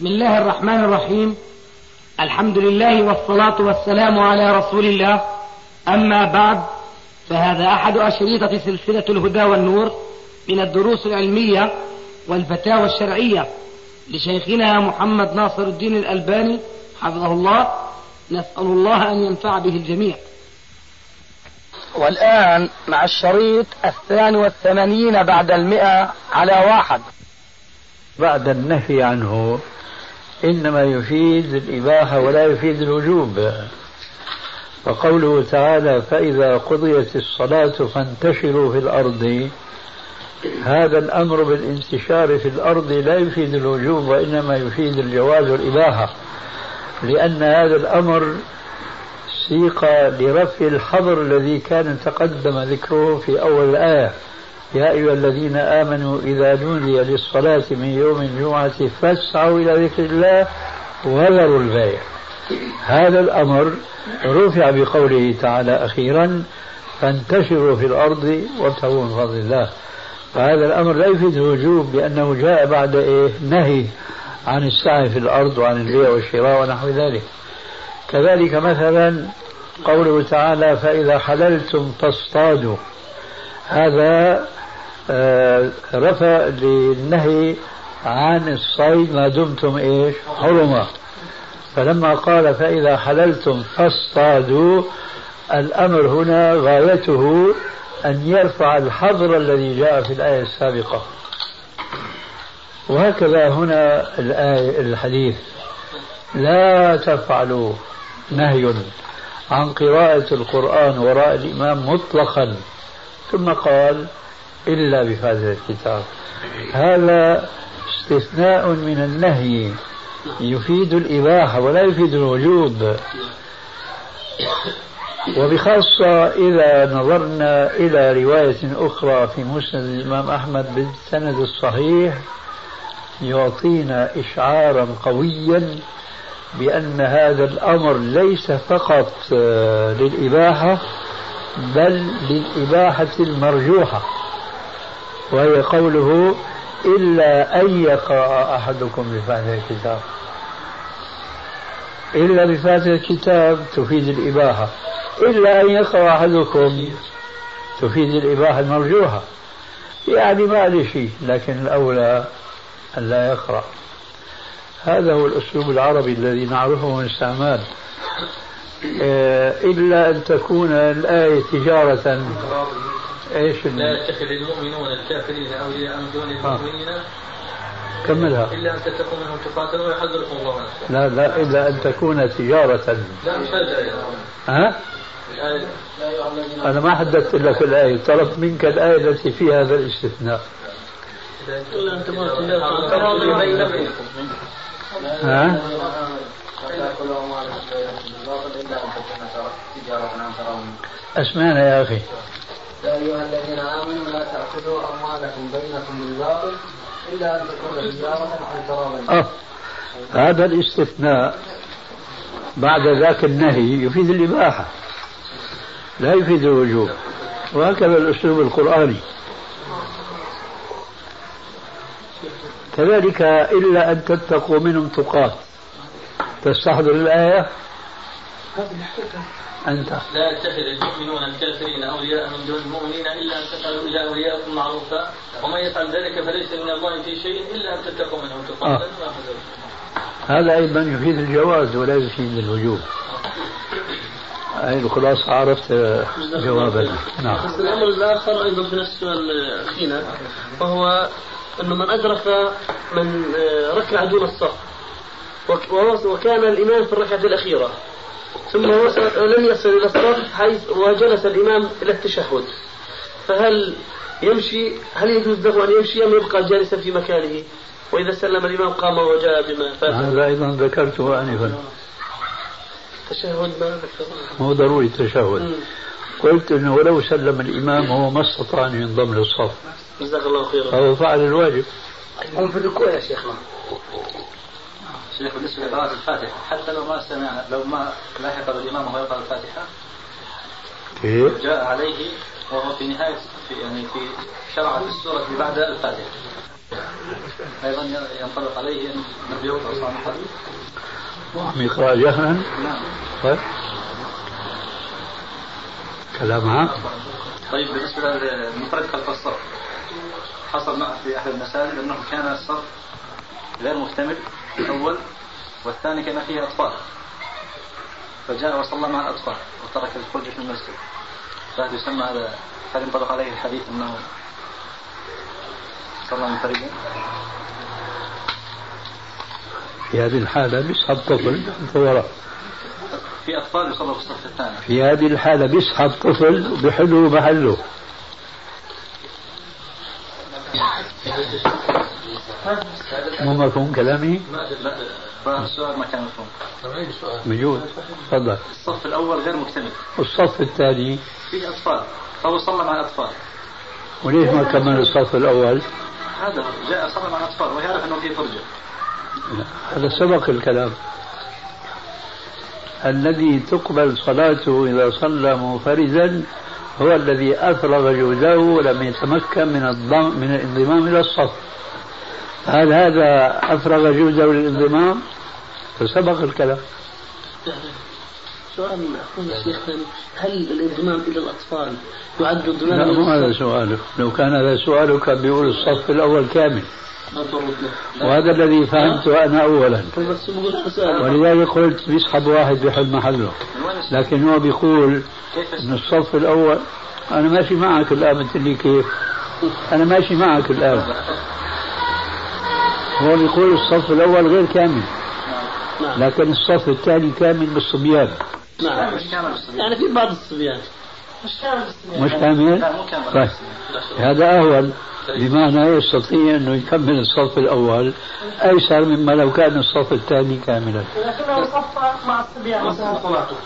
بسم الله الرحمن الرحيم. الحمد لله والصلاة والسلام على رسول الله. أما بعد فهذا أحد أشريطة سلسلة الهدى والنور من الدروس العلمية والفتاوى الشرعية لشيخنا محمد ناصر الدين الألباني حفظه الله. نسأل الله أن ينفع به الجميع. والآن مع الشريط الثاني والثمانين بعد المئة على واحد. بعد النهي عنه إنما يفيد الإباحة ولا يفيد الوجوب. فقوله تعالى فإذا قضيت الصلاة فانتشروا في الأرض. هذا الأمر بالانتشار في الأرض لا يفيد الوجوب وإنما يفيد الجواز والإباحة لأن هذا الأمر سيق لرفع الحظر الذي كان تقدم ذكره في أول الآية. يا أيها الذين آمنوا إذا نودي للصلاة من يوم الجمعة فاسعوا إلى ذكر الله وذروا البيع. هذا الأمر رفع بقوله تعالى أخيرا فانتشروا في الأرض وابتغوا من فضل الله. فهذا الأمر لا يفيد الوجوب لأنه جاء بعد إيه؟ نهي عن السعي في الأرض وعن البيع والشراء ونحو ذلك. كذلك مثلا قوله تعالى فإذا حللتم فاصطادوا. هذا رفع للنهي عن الصيد ما دمتم إيش؟ حرمة. فلما قال فإذا حللتم فاصطادوا الأمر هنا غايته أن يرفع الحظر الذي جاء في الآية السابقة. وهكذا هنا الآية الحديث. لا تفعلوا نهي عن قراءة القرآن وراء الإمام مطلقا. ثم قال إلا بفاتحة الكتاب. هذا استثناء من النهي. يفيد الإباحة ولا يفيد الوجوب. وبخاصة إذا نظرنا إلى رواية أخرى في مسند الإمام أحمد بالسند الصحيح يعطينا إشعارا قويا بأن هذا الأمر ليس فقط للإباحة بل للإباحة المرجوحة. وهي قوله إلا أن يقرأ أحدكم بفاتحة الكتاب. إلا بفاتحة الكتاب تفيد الإباحة. إلا أن يقرأ أحدكم تفيد الإباحة المرجوحة. يعني ما عليه شيء لكن الأولى أن لا يقرأ. هذا هو الأسلوب العربي الذي نعرفه من استعمال. آه، إلا أن تكون الآية تجارة. إيش لا يتخذ المؤمنون الكافرين اولياء من دون آه. المؤمنين كملها الا ان تتقوا منهم تقاتلوا ويحذركم الله نفسه لا لا الا ان تكون تجارة لا مش هذا ها؟ أنا ما حددت لك الآية طلبت منك الآية التي فيها هذا الاستثناء ها؟ أسمعنا يا أخي يا أيها الذين آمنوا لا تأخذوا أموالكم بينكم بالباطل إلا أن تكون تجارة عن تراض. آه. هذا الاستثناء بعد ذاك النهي يفيد الإباحة لا يفيد الوجوب وهكذا الأسلوب القرآني. كذلك إلا أن تتقوا منهم تقات تستحضر الآية؟ أنت. لا يتخذ المؤمنون الكافرين أولياء من دون المؤمنين إلا أن تفعلوا إلى أولياءكم معروفا. ومن يفعل ذلك فليس من الله في شيء إلا أن تتقوا منهم تقاتا آه. هذا أيضا يفيد الجواز ولا يفيد الوجوب. أي الخلاصة عرفت جوابنا نعم. الأمر الآخر أيضا في نفس السؤال أخينا وهو أنه من أدرك من آه، ركع دون الصف وكان الإمام في الركعة الأخيرة. ثم وصل لم يصل إلى الصف حيث وجلس الإمام إلى التشهد. فهل يمشي هل يجوز له أن يمشي أم يبقى جالسا في مكانه؟ وإذا سلم الإمام قام وجاء بما فات. هذا أيضا ذكرته آنفا تشهد ما مو ضروري التشهد قلت إنه ولو سلم الإمام هو ما استطاع أن ينضم للصف. جزاك الله خيرا. فهو فعل الواجب. هم في الركوع يا شيخنا. بالنسبة لقراءة الفاتحة حتى لو ما سمع لو ما لاحق الإمام وهو يقرأ الفاتحة كيف؟ جاء عليه وهو في نهاية في يعني في شرع في السورة بعد الفاتحة. أيضا ينطبق عليه أن يوضع أصحاب الحديث وعم يقرأ جهرا. نعم. طيب. كلام عام طيب بالنسبة للمفرد خلف الصف حصل معه في أحد المساجد أنه كان الصف غير مكتمل الأول والثاني كان فيه أطفال. فجاء وصلى مع الأطفال وترك الفرجة في المسجد. فهل يسمى هذا هل ينطبق عليه الحديث أنه صلى منفردا؟ في هذه الحالة بيسحب طفل وراء في أطفال يصلوا في الصف الثاني. في هذه الحالة بيسحب طفل وبحله محله. مو مفهوم كلامي؟ لا فالسؤال ما كان مفهوم. موجود تفضل. الصف الأول غير مكتمل. والصف الثاني؟ فيه أطفال. فهو صلى مع الأطفال وليش ما كمل الصف الأول؟ هذا. جاء صلى مع الأطفال ويعرف أنه فيه فرجة. لا. هذا سبق الكلام. الذي تقبل صلاته إذا صلى منفردا هو الذي أفرغ جهده ولم يتمكن من الضم من الانضمام إلى الصف. هل هذا أفرغ جهده للانضمام؟ فسبق الكلام سؤال أخونا الشيخ هل الانضمام إلى الأطفال يعد انضمام لا مو هذا؟ سؤالك لو كان هذا سؤالك بيقول الصف الأول كامل؟ وهذا الذي فهمته أنا أولا ولذلك قلت بيسحب واحد بيحل محله؟ لكن هو بيقول السؤال؟ الصف الأول أنا ماشي معك الآن قلت لي كيف أنا ماشي معك الآن هو بيقول الصف الأول غير كامل. نعم. لكن الصف الثاني كامل بالصبيان نعم. مش كامل الصبيان. يعني في بعض الصبيان. مش كامل لا مو كامل. طيب. هذا اهون بمعنى يستطيع إنه يكمل الصف الأول. أيسر مما لو كان الصف الثاني كاملا. لكنه صف مع الصبيان. صلاته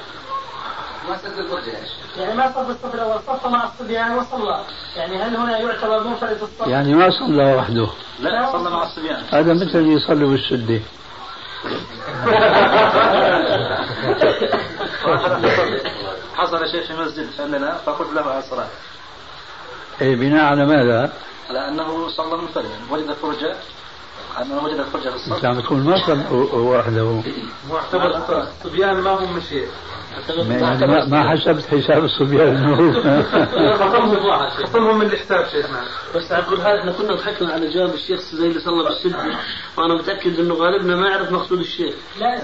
ما سد شيخ. يعني ما صف الصف الأول صف مع الصبيان وصلى يعني هل هنا يعتبر منفرد الصف؟ يعني ما صلى وحده. لا صلى مع الصبيان. هذا مثل اللي يصلي بالسده حصل شيء في مسجد عندنا فقلت له على الصلاة. إيه بناء على ماذا؟ على أنه صلى منفردا. وجد فرجة أنه وجد فرجة في انت الصف. عم تقول ما صلى هو وحده. معتبر الصبيان ما هم شيء ما- يعني ما, ما حسبت حساب الصبيان خصمهم واحد خصمهم من الحساب شيخنا بس أقول هذا إحنا كنا ضحكنا على جواب الشيخ زي اللي صلى بالسد وأنا متاكد انه غالبنا ما يعرف مقصود الشيخ لا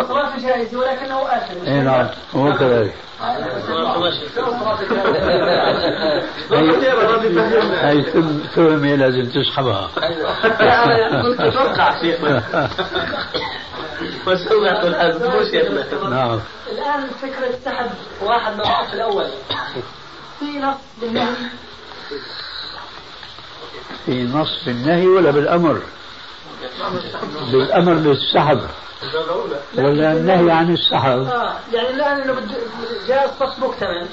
الصلاة جائزة ولكنه آثم اي نعم هو كذلك هاي ثهمة لازم تسحبها كنت أتوقع شيخنا يقول هذا مو شيخنا نعم. الآن فكرة سحب واحد من الصف الأول. في نص بالنهي. في نص بالنهي ولا بالأمر؟ بالأمر بالسحب ولا النهي عن السحب. آه يعني الآن إنه بد- جاء الصف مكتمل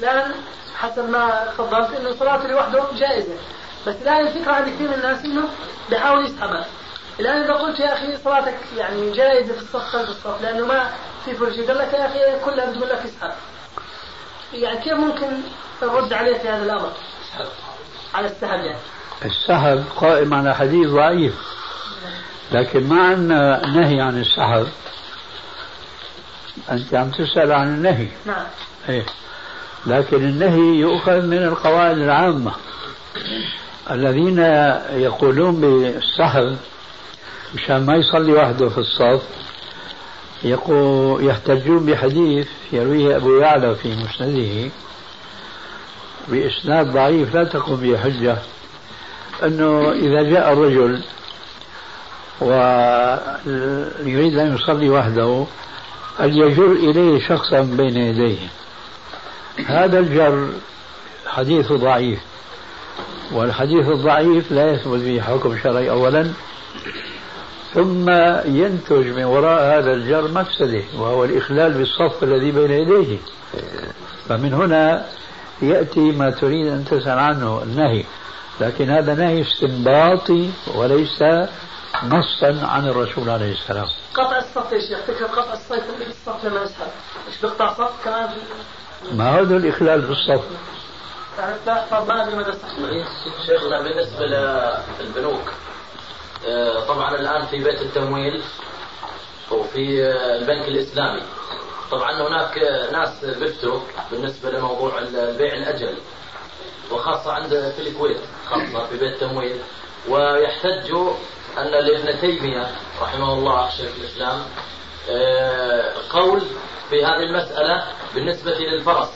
الآن حسب ما تفضلت إنه صلاته لوحده جائزة. بس الآن الفكرة عند كثير من الناس إنه بيحاول يسحبها. الآن إذا قلت يا أخي صلاتك يعني جائزة في الصف خلف الصف لأنه ما في فرجة قال لك يا أخي كلها بتقول لك اسحب يعني كيف ممكن نرد عليه في هذا الأمر؟ على السحب يعني. السحب قائم على حديث ضعيف. لكن ما عندنا نهي عن السحب أنت عم تسأل عن النهي. نعم. إيه. لكن النهي يؤخذ من القواعد العامة. الذين يقولون بالسحب مشان ما يصلي وحده في الصف يقول يحتجون بحديث يرويه أبو يعلى في مسنده بإسناد ضعيف لا تقوم به حجة أنه إذا جاء الرجل ويريد أن يصلي وحده أن يجر إليه شخصا بين يديه؟ هذا الجر حديث ضعيف والحديث الضعيف لا يثبت به حكم شرعي أولا ثم ينتج من وراء هذا الجر مفسدة وهو الإخلال بالصف الذي بين يديه فمن هنا يأتي ما تريد أن تسأل عنه النهي لكن هذا نهي استنباطي وليس نصا عن الرسول عليه السلام قطع الصف يا شيخ فكرة قطع الصف الصف لما يسحب مش بيقطع صف كمان ما هذا الإخلال بالصف يعني لا طب ما ادري مدى شيخنا بالنسبة للبنوك آه، طبعا الآن في بيت التمويل وفي آه، البنك الإسلامي. طبعا هناك ناس بفتوا بالنسبة لموضوع البيع الأجل وخاصة عند في الكويت خاصة في بيت التمويل. ويحتجوا أن لابن تيمية رحمه الله شيخ الإسلام قول في هذه المسألة بالنسبة للفرس.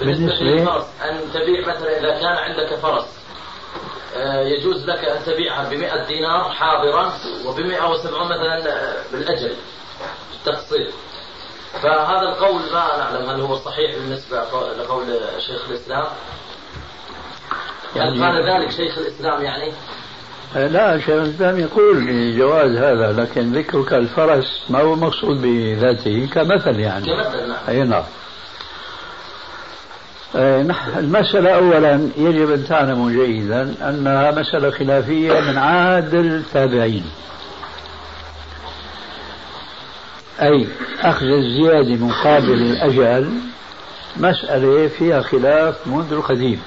بالنسبة للفرس أن تبيع مثلا إذا كان عندك فرس. آه، يجوز لك أن تبيعها ب دينار حاضرا وب 170 مثلا آه، بالأجل التقسيط فهذا القول ما نعلم هل هو صحيح بالنسبة لقول شيخ الإسلام. يعني هل قال ذلك شيخ الإسلام يعني؟ آه، لا شيخ الإسلام يقول بجواز هذا لكن ذكرك الفرس ما هو مقصود بذاته كمثل يعني. كمثل نعم. أي نعم. آه، المسألة أولا يجب أن تعلموا جيدا أنها مسألة خلافية من عهد التابعين. أي أخذ الزيادة مقابل الأجل مسألة فيها خلاف منذ القديم.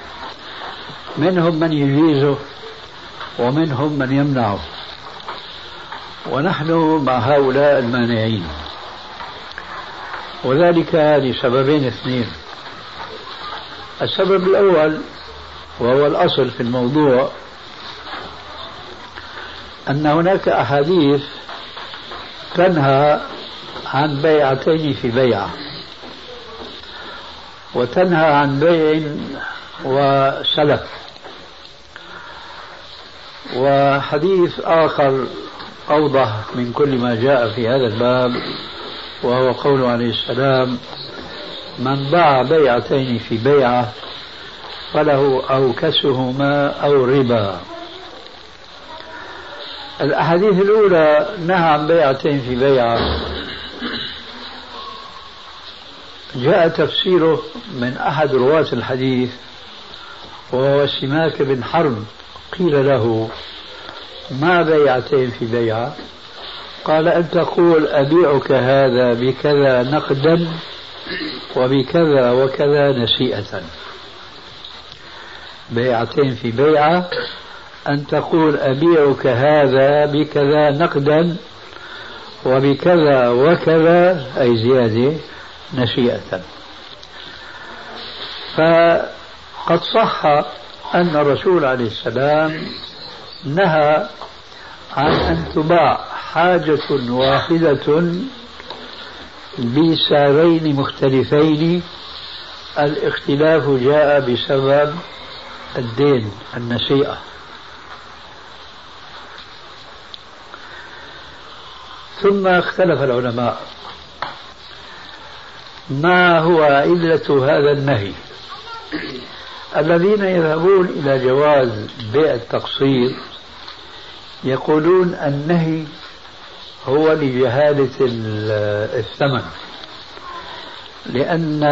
منهم من يجيزه ومنهم من يمنعه. ونحن مع هؤلاء المانعين. وذلك لسببين اثنين. السبب الأول وهو الأصل في الموضوع أن هناك أحاديث تنهى عن بيعتين في بيعة وتنهى عن بيع وسلف وحديث آخر أوضح من كل ما جاء في هذا الباب وهو قوله عليه السلام من باع بيعتين في بيعة فله أوكسهما أو ربا. الأحاديث الأولى نهى عن بيعتين في بيعة. جاء تفسيره من أحد رواة الحديث وهو سماك بن حرب. قيل له ما بيعتين في بيعة؟ قال أن تقول أبيعك هذا بكذا نقدا وبكذا وكذا نسيئة بيعتين في بيعة أن تقول أبيعك هذا بكذا نقدا وبكذا وكذا أي زيادة نسيئة فقد صح أن الرسول عليه السلام نهى عن أن تباع حاجة واحدة بسعرين مختلفين. الاختلاف جاء بسبب الدين النسيئة ثم اختلف العلماء. ما هو علة هذا النهي؟ الذين يذهبون إلى جواز بيع التقسيط يقولون النهي هو لجهالة الثمن. لأن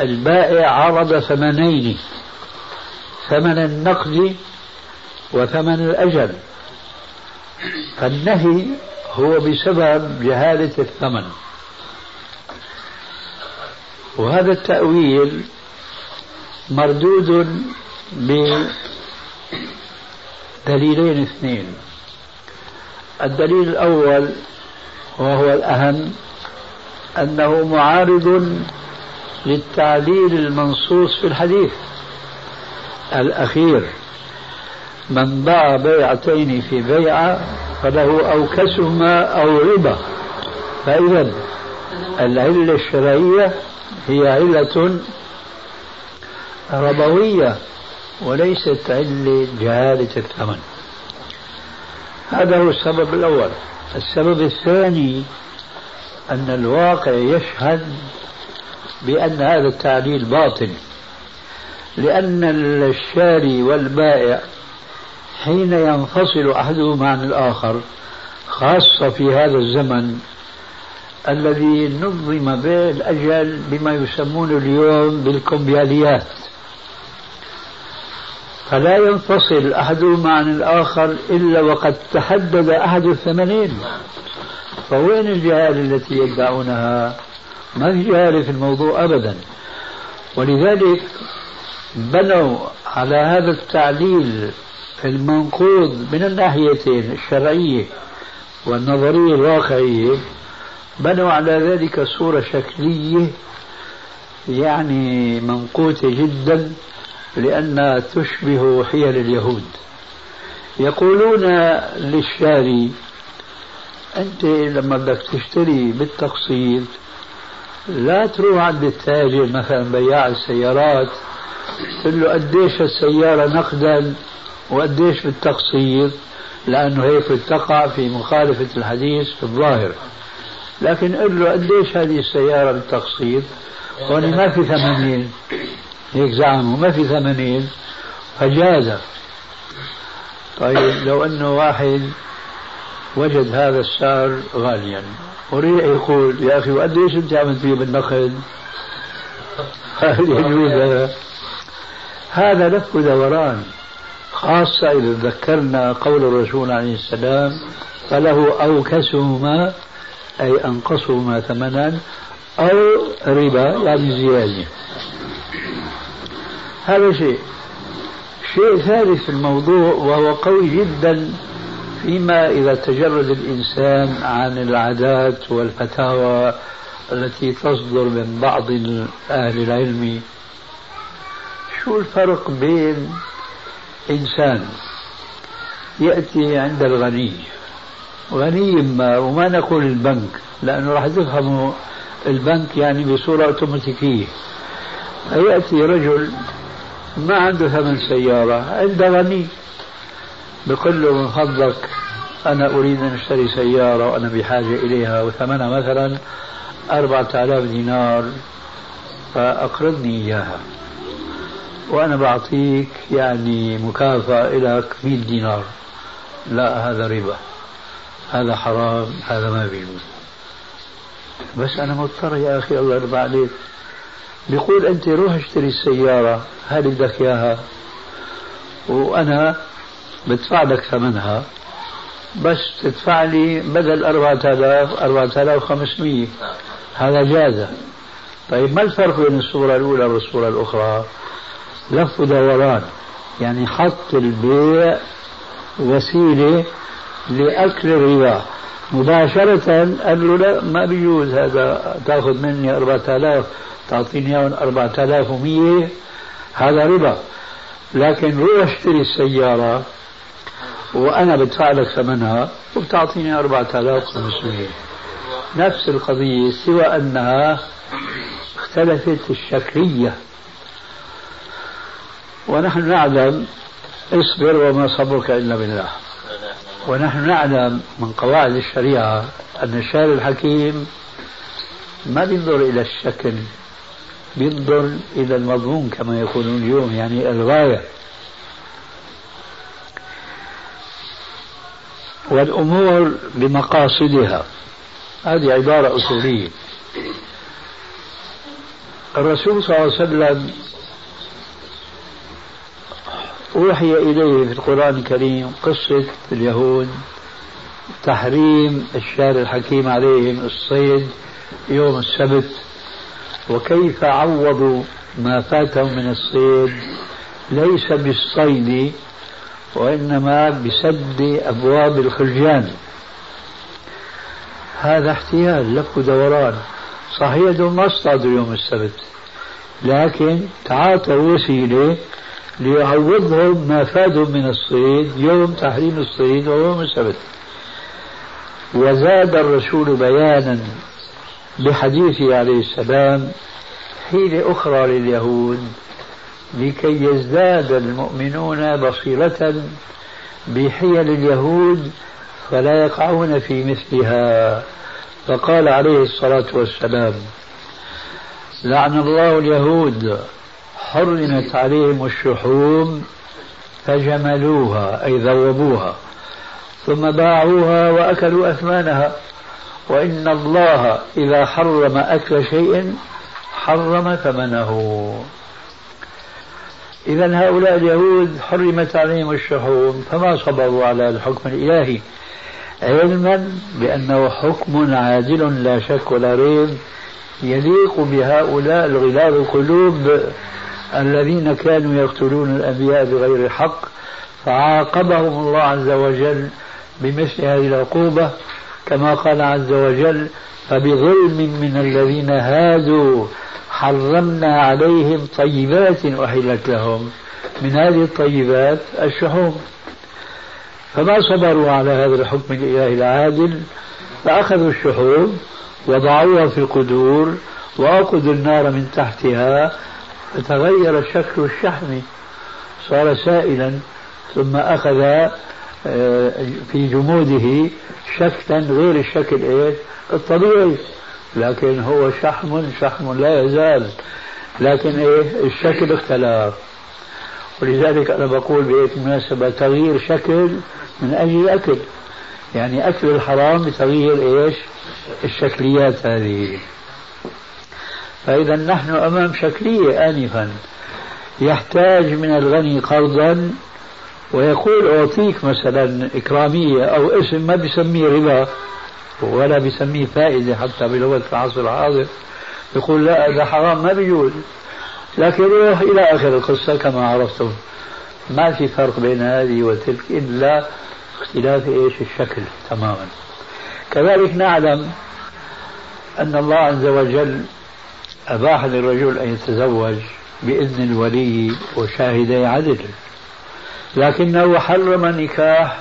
البائع عرض ثمنين ثمن النقد وثمن الأجل. فالنهي هو بسبب جهالة الثمن. وهذا التأويل مردود بدليلين اثنين. الدليل الأول وهو الأهم أنه معارض للتعليل المنصوص في الحديث. الأخير من باع بيعتين في بيعة فله أوكسهما أو ربا. فإذا العلة الشرعية هي علة ربوية وليست علة جهالة الثمن. هذا هو السبب الأول. السبب الثاني أن الواقع يشهد بأن هذا التعليل باطل لأن الشاري والبائع حين ينفصل أحدهما عن الآخر خاصة في هذا الزمن الذي نظم به الأجل بما يسمونه اليوم بالكمبياليات. فلا ينفصل أحدهما عن الآخر إلا وقد تحدد أحد الثمنين فوين الجهالة التي يدعونها؟ ما في جهالة في الموضوع أبدا. ولذلك بنوا على هذا التعليل المنقوض من الناحيتين الشرعية والنظرية الواقعية بنوا على ذلك صورة شكلية يعني منقوطة جدا. لأنها تشبه حيل اليهود. يقولون للشاري أنت لما بدك تشتري بالتقسيط لا تروح عند التاجر مثلا بياع السيارات تقول له قديش السيارة نقدا وقديش بالتقسيط؟ لأنه هيك تقع في مخالفة الحديث في الظاهر. لكن قل له قديش هذه السيارة بالتقسيط؟ هون ما في ثمانين. هيك زعموا ما في ثمانين فجاز. طيب لو أنه واحد وجد هذا السعر غاليا. وريح يقول يا أخي وقديش أنت عملت فيه بالنقد هل يجوز. هذا هذا لف دوران خاصة إذا ذكرنا قول الرسول عليه السلام فله أوكسهما أي أنقصهما ثمنا أو ربا يعني زيادة. هذا شيء. شيء ثالث في الموضوع وهو قوي جدا فيما إذا تجرد الإنسان عن العادات والفتاوى التي تصدر من بعض أهل العلم. شو الفرق بين إنسان يأتي عند الغني غني ما وما نقول البنك لأنه راح تفهموا البنك يعني بصورة أوتوماتيكية. يأتي رجل ما عنده ثمن سيارة عند غني. بقول له من فضلك أنا أريد أن أشتري سيارة وأنا بحاجة إليها وثمنها مثلا أربعة آلاف دينار فأقرضني إياها. وأنا بعطيك يعني مكافأة لك 100 دينار. لا هذا ربا. هذا حرام هذا ما بيجوز بس أنا مضطر يا أخي الله يرضى عليك. بيقول أنت روح اشتري السيارة هذه بدك إياها. وأنا بدفع لك ثمنها. بس تدفع لي بدل 4000 4500 هذا جاز طيب ما الفرق بين الصورة الأولى والصورة الأخرى؟ لف ودوران. يعني حط البيع وسيلة لأكل الربا مباشرة قال له لا ما بيجوز هذا. تأخذ مني 4000 تعطيني إياهم 4100 هذا ربا. لكن روح اشتري السيارة وأنا بدفع لك ثمنها وبتعطيني 4500 نفس القضية سوى أنها اختلفت الشكلية. ونحن نعلم اصبر وما صبرك إلا بالله. ونحن نعلم من قواعد الشريعة أن الشارع الحكيم ما بينظر إلى الشكل بينظر إلى المضمون كما يقولون اليوم يعني الغاية. والأمور بمقاصدها. هذه عبارة أصولية. الرسول صلى الله عليه وسلم أوحي إليه في القرآن الكريم قصة اليهود تحريم الشارع الحكيم عليهم الصيد يوم السبت. وكيف عوضوا ما فاتهم من الصيد؟ ليس بالصيد وإنما بسد أبواب الخلجان. هذا احتيال لف ودوران صحيح ما اصطادوا يوم السبت لكن تعاطوا وسيلة ليعوضهم ما فادوا من الصيد يوم تحريم الصيد ويوم السبت. وزاد الرسول بيانا بحديثه عليه السلام حيلة أخرى لليهود لكي يزداد المؤمنون بصيرة بحيل اليهود فلا يقعون في مثلها. فقال عليه الصلاة والسلام لعن الله اليهود حرمت عليهم الشحوم فجملوها أي ذوبوها ثم باعوها وأكلوا أثمانها. وإن الله إذا حرم أكل شيء حرم ثمنه. إذا هؤلاء اليهود حرمت عليهم الشحوم فما صبروا على الحكم الإلهي؟ علما بأنه حكم عادل لا شك ولا ريب يليق بهؤلاء الغلاب القلوب الذين كانوا يقتلون الأنبياء بغير حق فعاقبهم الله عز وجل بمثل هذه العقوبة. كما قال عز وجل فبظلم من الذين هادوا حرمنا عليهم طيبات أحلت لهم. من هذه الطيبات الشحوم. فما صبروا على هذا الحكم الإلهي العادل؟ فأخذوا الشحوم وضعوها في القدور وأوقدوا النار من تحتها فتغير شكل الشحم. صار سائلا ثم أخذ في جموده شكلا غير الشكل إيش؟ الطبيعي. لكن هو شحم شحم لا يزال. لكن إيه؟ الشكل اختلف. ولذلك أنا بقول بهيك مناسبة؟ تغيير شكل من أجل الأكل. يعني أكل الحرام بتغيير إيش؟ الشكليات هذه. فإذا نحن أمام شكلية انفا. يحتاج من الغني قرضا ويقول أعطيك مثلا إكرامية أو اسم ما بيسميه ربا ولا بيسميه فائدة حتى بلغة العصر الحاضر. يقول لا هذا حرام ما بيجوز لكن روح إلى آخر القصة كما عرفتم. ما في فرق بين هذه وتلك إلا اختلاف إيش؟ الشكل تماما. كذلك نعلم أن الله عز وجل أباح للرجل أن يتزوج بإذن الولي وشاهدي عدل. لكنه حرم نكاح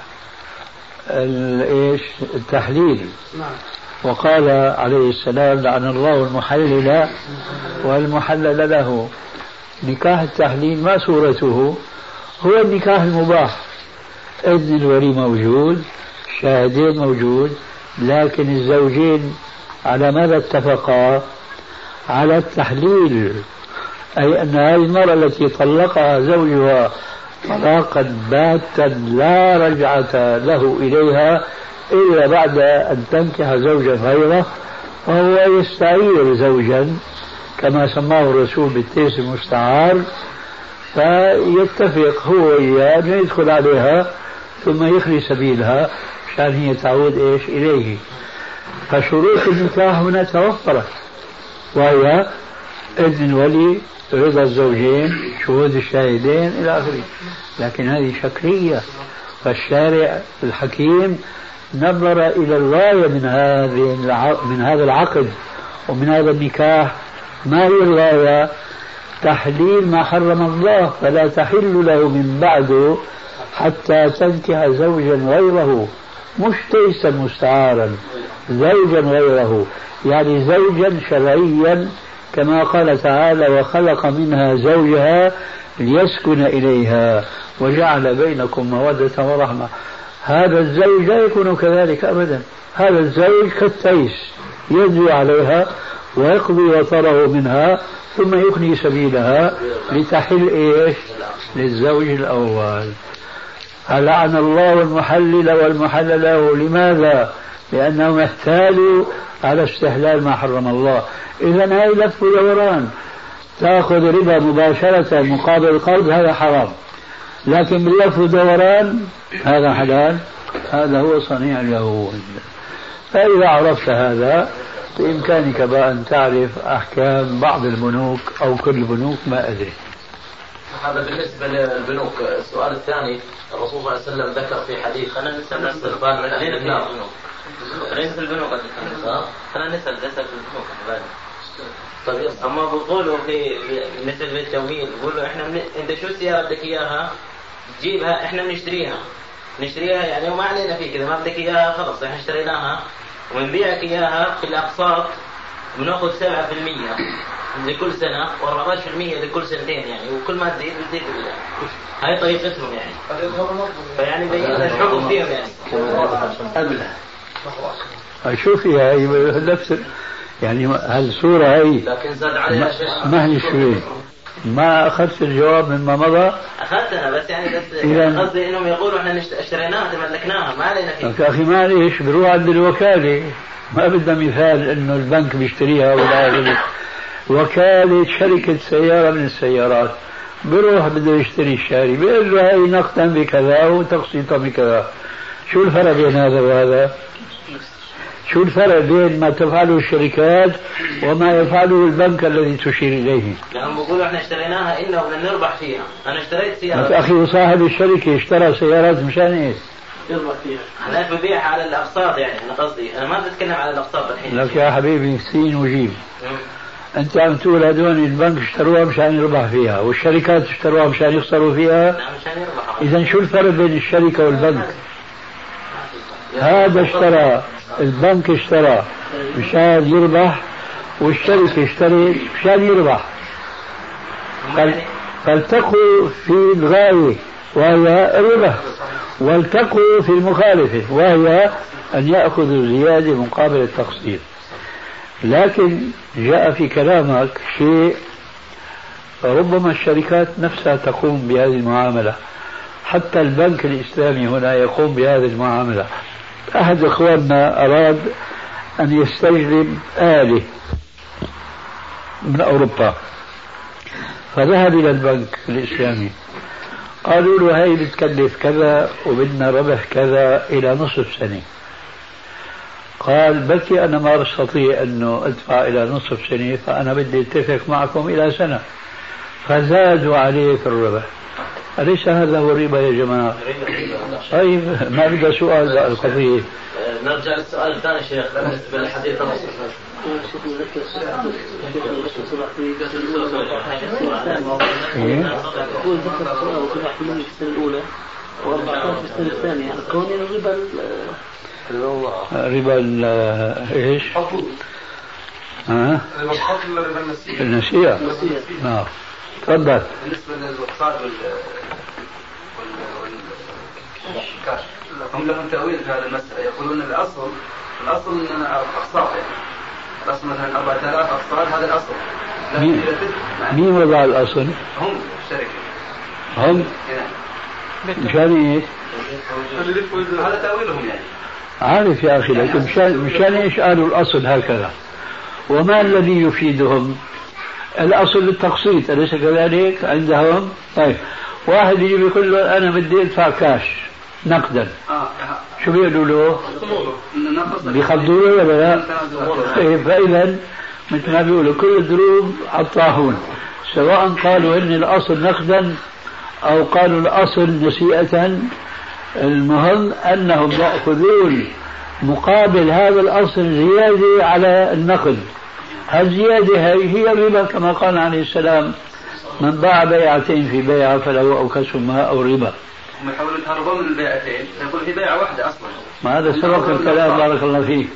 إيش؟ التحليل. نعم. وقال عليه السلام لعن الله المحلل والمحلل له. نكاح التحليل ما صورته؟ هو النكاح المباح. إذن الولي موجود شاهدين موجود لكن الزوجين على ماذا اتفقا؟ على التحليل. أي أن هذه المرأة التي طلقها زوجها طلاقا باتا لا رجعة له إليها إلا بعد أن تنكح زوجا غيره وهو يستعير زوجا كما سماه الرسول بالتيس المستعار فيتفق هو وإياه أن يدخل عليها ثم يخلي سبيلها عشان هي تعود إيش؟ إليه. فشروط النكاح هنا توفرت وهي إذن الولي رضا الزوجين شهود الشاهدين إلى آخره. لكن هذه شكلية فالشارع الحكيم نظر إلى الغاية من هذه من هذا العقد ومن هذا النكاح. ما هي الغاية؟ تحليل ما حرم الله فلا تحل له من بعده حتى تنكح زوجا غيره مش تيسا مستعارا زوجا غيره. يعني زوجا شرعيا كما قال تعالى وخلق منها زوجها ليسكن إليها وجعل بينكم مودة ورحمة هذا الزوج لا يكون كذلك أبدا هذا الزوج كالتيس يزوي عليها ويقضي وطره منها ثم يخلي سبيلها لتحل إيش؟ للزوج الأول. لعن الله المحلل والمحلل له لماذا؟ لأنهم احتالوا على استحلال ما حرم الله. إذا هاي لف ودوران تأخذ ربا مباشرة مقابل القرض هذا حرام. لكن باللف ودوران هذا حلال. هذا هو صنيع اليهود. فإذا عرفت هذا بإمكانك بقى أن تعرف أحكام بعض البنوك أو كل البنوك ما أدري. هذا بالنسبة للبنوك. السؤال الثاني الرسول صلى الله عليه وسلم ذكر في حديث خلينا نسأل الاستغفار من أهل النار. ليس البنوك خلينا نسأل في البنوك طيب أما بقولوا في مثل في التمويل بقولوا إحنا من... أنت شو السيارة بدك إياها؟ تجيبها إحنا بنشتريها. نشتريها يعني وما علينا في كذا ما بدك إياها خلص إحنا اشتريناها. ونبيعك إياها في الأقساط بناخذ 7% لكل سنة و14% لكل سنتين يعني وكل ما تزيد بتزيد هاي طريقتهم يعني. فيعني بين الحكم فيهم يعني. أبلة شوفي هاي نفس يعني هالصورة هي لكن زاد عليها شيء ما هي شوي ما أخذت الجواب مما مضى؟ أخذتها بس يعني بس قصدي إنهم يقولوا إحنا اشتريناها تملكناها ما علينا فيها. يا أخي معليش بروح عند الوكالة. ما بدنا مثال إنه البنك بيشتريها ولا غيره وكالة شركة سيارة من السيارات. بروح بده يشتري الشاري. بيقول له هي نقدا بكذا وتقسيطا بكذا. شو الفرق بين هذا وهذا؟ شو الفرق بين ما تفعله الشركات وما يفعله البنك الذي تشير إليه؟ لأنهم بيقولوا إحنا اشتريناها إلا بدنا نربح فيها. أنا اشتريت سيارة. أخي صاحب الشركة اشترى سيارات مشان إيش؟ يربح فيها. أنا ببيعها على الأقساط يعني أنا قصدي. أنا ما بتكلم على الأقساط الحين. لك يا حبيبي سين وجيم أنت عم تقول هذول البنك اشتروها مشان يربح فيها والشركات اشتروها مشان يخسروا فيها؟ نعم مشان يربح اذا شو الفرق بين الشركة والبنك؟ هذا اشترى البنك اشترى مشان يربح والشركة اشترت مشان يربح. فال- فالتقوا في الغاية وهي الربح والتقوا في المخالفة وهي أن ياخذوا زياده مقابل التقسيط لكن جاء في كلامك شيء ربما الشركات نفسها تقوم بهذه المعاملة. حتى البنك الإسلامي هنا يقوم بهذه المعاملة. أحد إخواننا أراد أن يستجلب آلة من أوروبا فذهب إلى البنك الإسلامي. قالوا له هاي بتكلف كذا وبدنا ربح كذا إلى نصف سنة. قال بلكي أنا ما بستطيع أنه أدفع إلى نصف سنة فأنا بدي أتفق معكم إلى سنة. فزادوا عليه في الربح. أليس هذا هو الربا يا جماعة طيب ما بدها سؤال بقى القضية نرجع للسؤال الثاني شيخ بالنسبة إيه؟ يقول ذكر السؤال وصلح في السنة الأولى و14 في السنة الثانية كون الربا ال- ربا ال- إيش؟ ها؟ ربا ولا ربا النسيئة؟ النسيئة. نعم تفضل وال والكاش هم لهم تأويل في هذه المسألة. يقولون الأصل الأصل إن اقساط يعني. الأصل مثلا 4000 اقساط هذا الأصل. لكن مين؟ مين وضع الأصل؟ هم الشركة. هم؟ هنا. مشان إيش؟ هذا تأويلهم يعني. عارف يا أخي لكن مشان, مشان إيش قالوا الأصل هكذا وما الذي يفيدهم؟ الأصل التقسيط أليس كذلك؟ عندهم؟ طيب. واحد يجي بيقول له أنا بدي أدفع كاش نقدا آه شو بيقولوا له؟ بيخضوا له ولا لا؟ طيب فإذا مثل ما بيقولوا كل الدروب على الطاحون سواء قالوا ان الأصل نقدا أو قالوا الأصل نسيئة المهم أنهم يأخذون مقابل هذا الأصل زيادة على النقد. الزيادة هي هي الربا كما قال عليه السلام من باع بيعتين في بيعة فله اوكسهما أو ربا. هم يحاولون يتهربون من البيعتين يقول في بيعة واحدة أصلا. ما هذا سبق الكلام بارك الله فيك.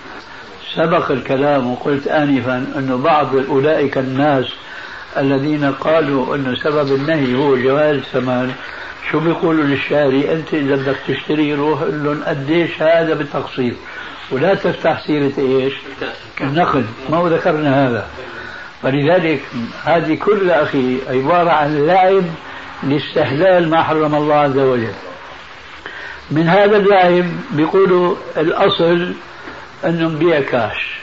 سبق الكلام وقلت آنفا أنه بعض أولئك الناس الذين قالوا أنه سبب النهي هو جواز الثمن شو بيقولوا للشاري؟ أنت إذا بدك تشتري روح قل لهم قديش هذا بالتقسيط. ولا تفتح سيرة إيش؟ النقد ما هو ذكرنا هذا. فلذلك هذه كلها أخي عبارة عن لعب لاستحلال ما حرم الله عز وجل. من هذا اللعب بيقولوا الأصل أن نبيع كاش.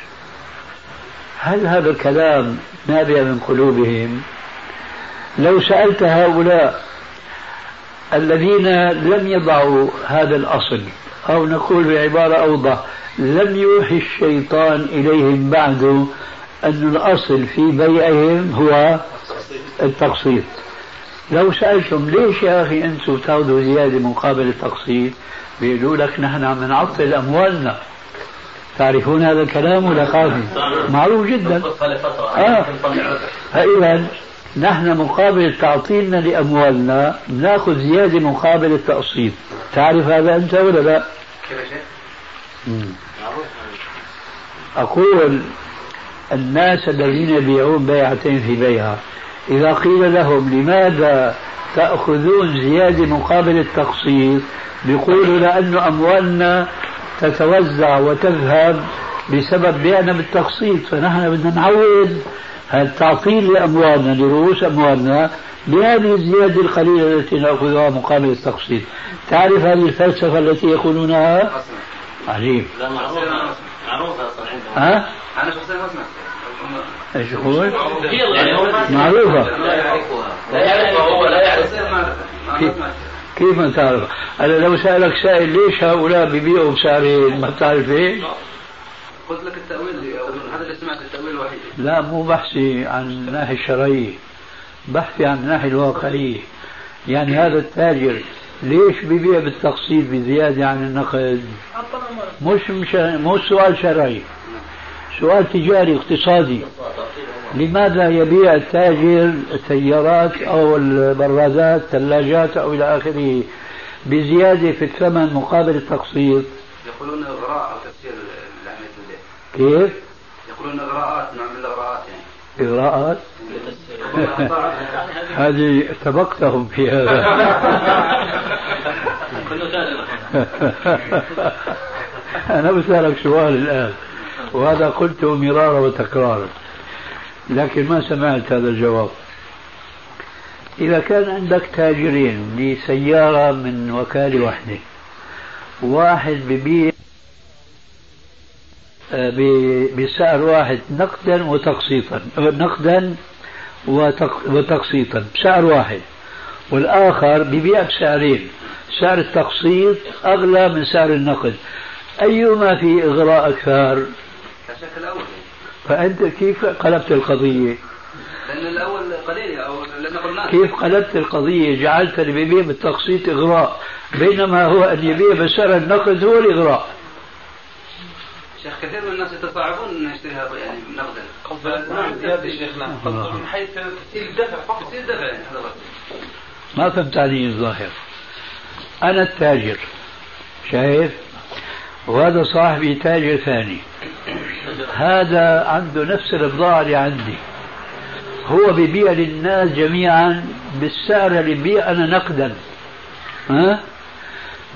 هل هذا الكلام نابع من قلوبهم؟ لو سألت هؤلاء الذين لم يضعوا هذا الأصل أو نقول بعبارة أوضح لم يوحي الشيطان إليهم بعد أن الأصل في بيعهم هو التقسيط. لو سألتم ليش يا أخي أنتم تأخذوا زيادة مقابل التقسيط بيقولوا لك نحن عم نعطل أموالنا. تعرفون هذا الكلام ولا خافي؟ معروف جدا. آه. فإذا نحن مقابل تعطيلنا لأموالنا نأخذ زيادة مقابل التقسيط تعرف هذا أنت ولا لا. أقول الناس الذين يبيعون بيعتين في بيعة. إذا قيل لهم لماذا تأخذون زيادة مقابل التقسيط بيقولوا لأن أموالنا تتوزع وتذهب بسبب بيعنا بالتقسيط فنحن بدنا نعوض التعطيل لأموالنا لرؤوس أموالنا بهذه الزيادة القليلة التي نأخذها مقابل التقسيط تعرف هذه الفلسفة التي يقولونها؟ عجيب لا معروفة معروفة أصلا عندهم. ها؟ أنا شخصيا إيش يقول يعني معروفة. كيف؟ ما تعرف؟ أنا لو سألك سائل ليش هؤلاء بيبيعوا بسعرين ما بتعرف ليش؟ قلت لك التأويل هذا اللي سمعت التأويل الوحيد. لا مو بحثي عن الناحية الشرعية. بحثي عن الناحية الواقعية. يعني هذا التاجر ليش ببيع بالتقسيط بزيادة عن النقد؟ مش مش مو سؤال شرعي. سؤال تجاري اقتصادي. لماذا يبيع التاجر السيارات أو البرازات ثلاجات أو إلى آخره بزيادة في الثمن مقابل التقسيط؟ يقولون إغراء أو تفسير كيف؟ يقولون إغراءات نوع من الاغراءات يعني. إغراءات؟ هذه سبقتهم في هذا. أنا بسألك سؤال الآن. وهذا قلته مرارا وتكرارا لكن ما سمعت هذا الجواب. إذا كان عندك تاجرين لسيارة من وكالة واحدة واحد ببيع بسعر واحد نقدا وتقسيطا نقدا وتقسيطا بسعر واحد والآخر ببيع بسعرين سعر التقسيط أغلى من سعر النقد. أيما في إغراء أكثر؟ الأول. فأنت كيف قلبت القضية؟ لأن الأول قليل أو لأن قلنا. كيف قلبت القضية؟ جعلت اللي بيبيع بالتقسيط إغراء. بينما هو أن يبيع بسعر النقد هو الإغراء. شيخ كثير من الناس يتصاعبون إن يشتريها يعني نقدا. نعم زيادة شيخنا. من حيث تسهيل الدفع فقط. تسهيل الدفع يعني ما فهمت علي الظاهر. أنا التاجر. شايف؟ وهذا صاحبي تاجر ثاني. هذا عنده نفس البضاعة اللي عندي. هو بيبيع للناس جميعا بالسعر اللي ببيع أنا نقدا. ها؟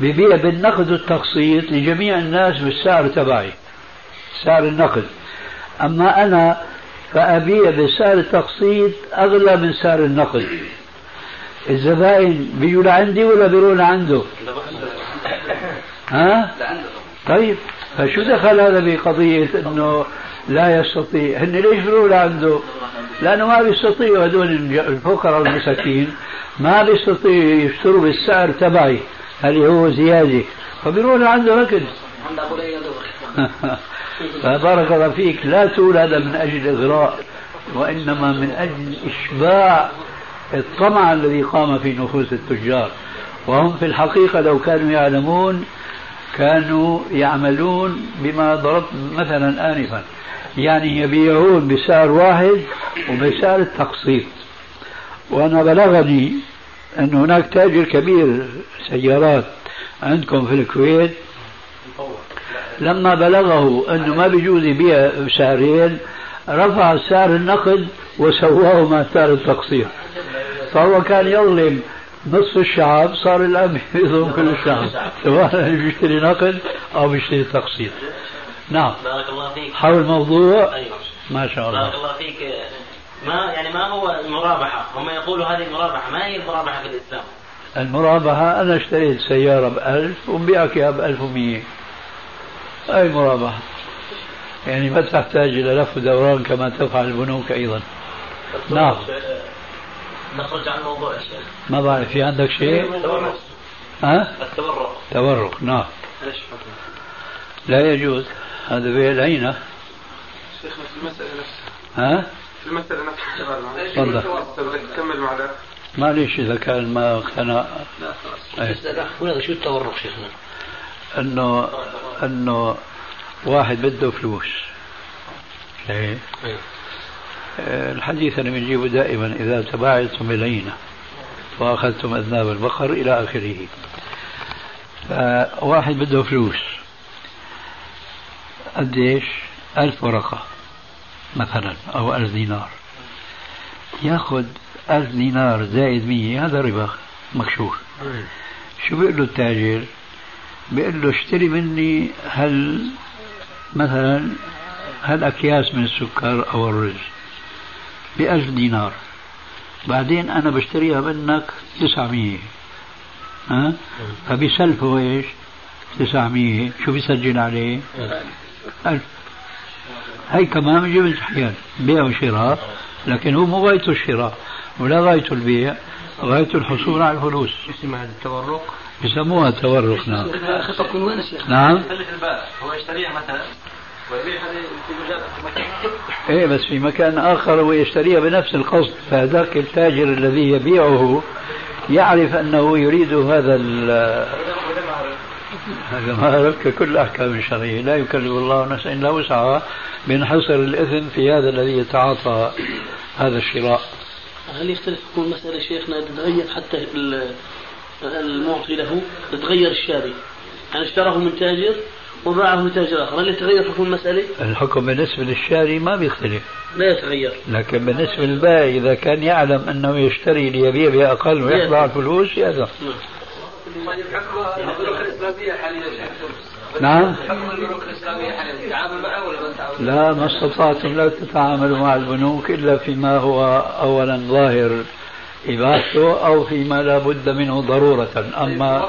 ببيع بالنقد والتقسيط لجميع الناس بالسعر تبعي سعر النقد. أما أنا فأبيع بسعر التقسيط أغلى من سعر النقد. الزبائن بيجوا لعندي ولا بيروحوا لعنده؟ ها؟ طيب. فشو دخل هذا بقضية؟ إنه لا يستطيع. هن ليش بيروحوا لعنده؟ لأنه ما بيستطيعوا هذول الفقراء والمساكين ما بيستطيعوا يشتروا بالسعر تبعي اللي هو زيادة. فبيروحوا لعنده أكل فبارك الله فيك. لا هذا من أجل إغراء وإنما من أجل إشباع الطمع الذي قام في نفوس التجار. وهم في الحقيقة لو كانوا يعلمون كانوا يعملون بما ضربت مثلا آنفا. يعني يبيعون بسعر واحد وبسعر التقسيط. وأنا بلغني أن هناك تاجر كبير سيارات عندكم في الكويت. لما بلغه أنه ما بيجوز يبيع بسعرين رفع سعر النقد وسواه مع سعر التقسيط. فهو كان يظلم نصف الشعب صار الآن يظلم كل الشعب. سواء بيشتري نقد أو بيشتري تقسيط. نعم. بارك الله فيك. حول الموضوع. أيوة. ما شاء الله. بارك الله فيك. ما يعني ما هو المرابحة؟ هم يقولوا هذه المرابحة. ما هي المرابحة في الإسلام؟ المرابحة أنا اشتريت سيارة بألف ومبيعك إياها بألف ومية. أي مرابحة؟ يعني ما تحتاج إلى لف ودوران كما تفعل البنوك أيضا. نعم. نخرج عن الموضوع يا شيخ ما بعرف في عندك شيء؟ ها؟ التورق تورق نعم. لا يجوز. هذا بيع العينة. شيخنا في المسألة نفسها. ها؟ في المسألة نفسها. تفضل. تكمل معنا. معليش إذا كان ما اقتنع إيه. هذا شو التورق شيخنا؟ أنه أنه واحد بده فلوس. إيه. الحديث أنا بنجيبه دائما إذا تباعدتم العينه وأخذتم أذناب البقر إلى آخره. فواحد بده فلوس. قديش؟ ألف ورقة مثلا أو ألف دينار. ياخذ ألف دينار زائد مية هذا ربا مكشوف. شو بيقول له التاجر؟ بيقول له اشتري مني هل مثلا هل أكياس من السكر أو الرز. بألف دينار. بعدين أنا بشتريها منك تسعمية. ها؟ فبيسلفه إيش؟ تسعمية. شو بيسجل عليه؟ ألف. هي كمان بيجيب الحيان بيع وشراء لكن هو مو غايته الشراء ولا غايته البيع غايته الحصول على الفلوس. اسمها التورق؟ يسموها تورق نعم. يا شيخ؟ نعم. هو يشتريها مثلا. إيه بس في مكان آخر ويشتريها بنفس القصد فهذاك التاجر الذي يبيعه يعرف أنه يريد هذا ال هذا ما كل أحكام الشرعيه لا يكلف الله نفسا إلا وسعها بينحصر الإثم في هذا الذي يتعاطى هذا الشراء. هل يختلف يكون المسألة شيخنا تتغير حتى ال- المعطي له تتغير الشاري؟ يعني اشتراه من تاجر؟ وباعه لتاجر آخر. هل يتغير حكم المسألة؟ الحكم بالنسبة للشاري ما بيختلف. لا يتغير. لكن بالنسبة للبائع إذا كان يعلم أنه يشتري ليبيع باقل ويطلع الفلوس يأذن نعم. تتعامل؟ لا ما استطعتم لا تتعاملوا مع البنوك إلا فيما هو أولا ظاهر. إباحته أو فيما لا بد منه ضرورة. أما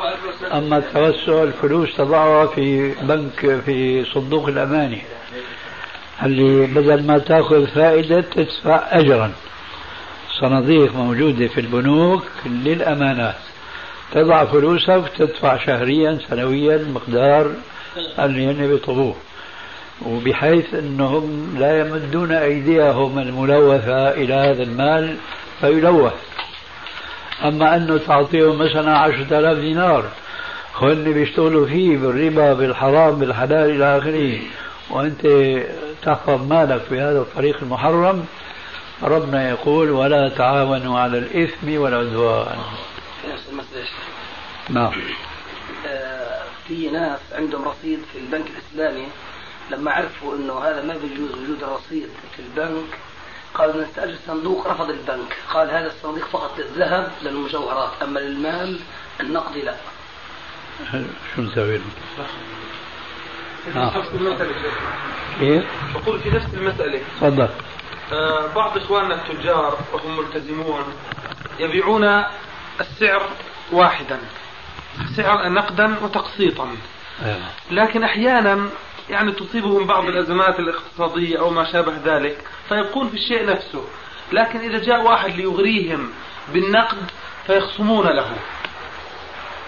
أما التوسع الفلوس تضعها في بنك في صندوق الأماني. اللي بدل ما تأخذ فائدة تدفع أجرا. صناديق موجودة في البنوك للأمانات. تضع فلوسك وتدفع شهريا سنويا مقدار اللي هن بيطلبوه. وبحيث إنهم لا يمدون أيديهم الملوثة إلى هذا المال فيلوث. أما أنه تعطيهم مثلا عشرة آلاف دينار هن بيشتغلوا فيه بالربا بالحرام بالحلال إلى آخره. وأنت تحفظ مالك بهذا الطريق المحرم. ربنا يقول ولا تعاونوا على الإثم والعدوان. نعم. آه، في ناس عندهم رصيد في البنك الإسلامي لما عرفوا إنه هذا ما بيجوز وجود الرصيد في البنك. قالوا نستأجر صندوق رفض البنك قال هذا الصندوق فقط للذهب للمجوهرات أما للمال النقدي لا شو نسوي له؟ في آه. نفس المسألة كيف؟ بقول في نفس المسألة تفضل آه، بعض إخواننا التجار وهم ملتزمون يبيعون السعر واحدا سعر نقدا وتقسيطا آه. لكن أحيانا يعني تصيبهم بعض الأزمات الاقتصادية أو ما شابه ذلك فيبقون في الشيء نفسه. لكن إذا جاء واحد ليغريهم بالنقد فيخصمون له.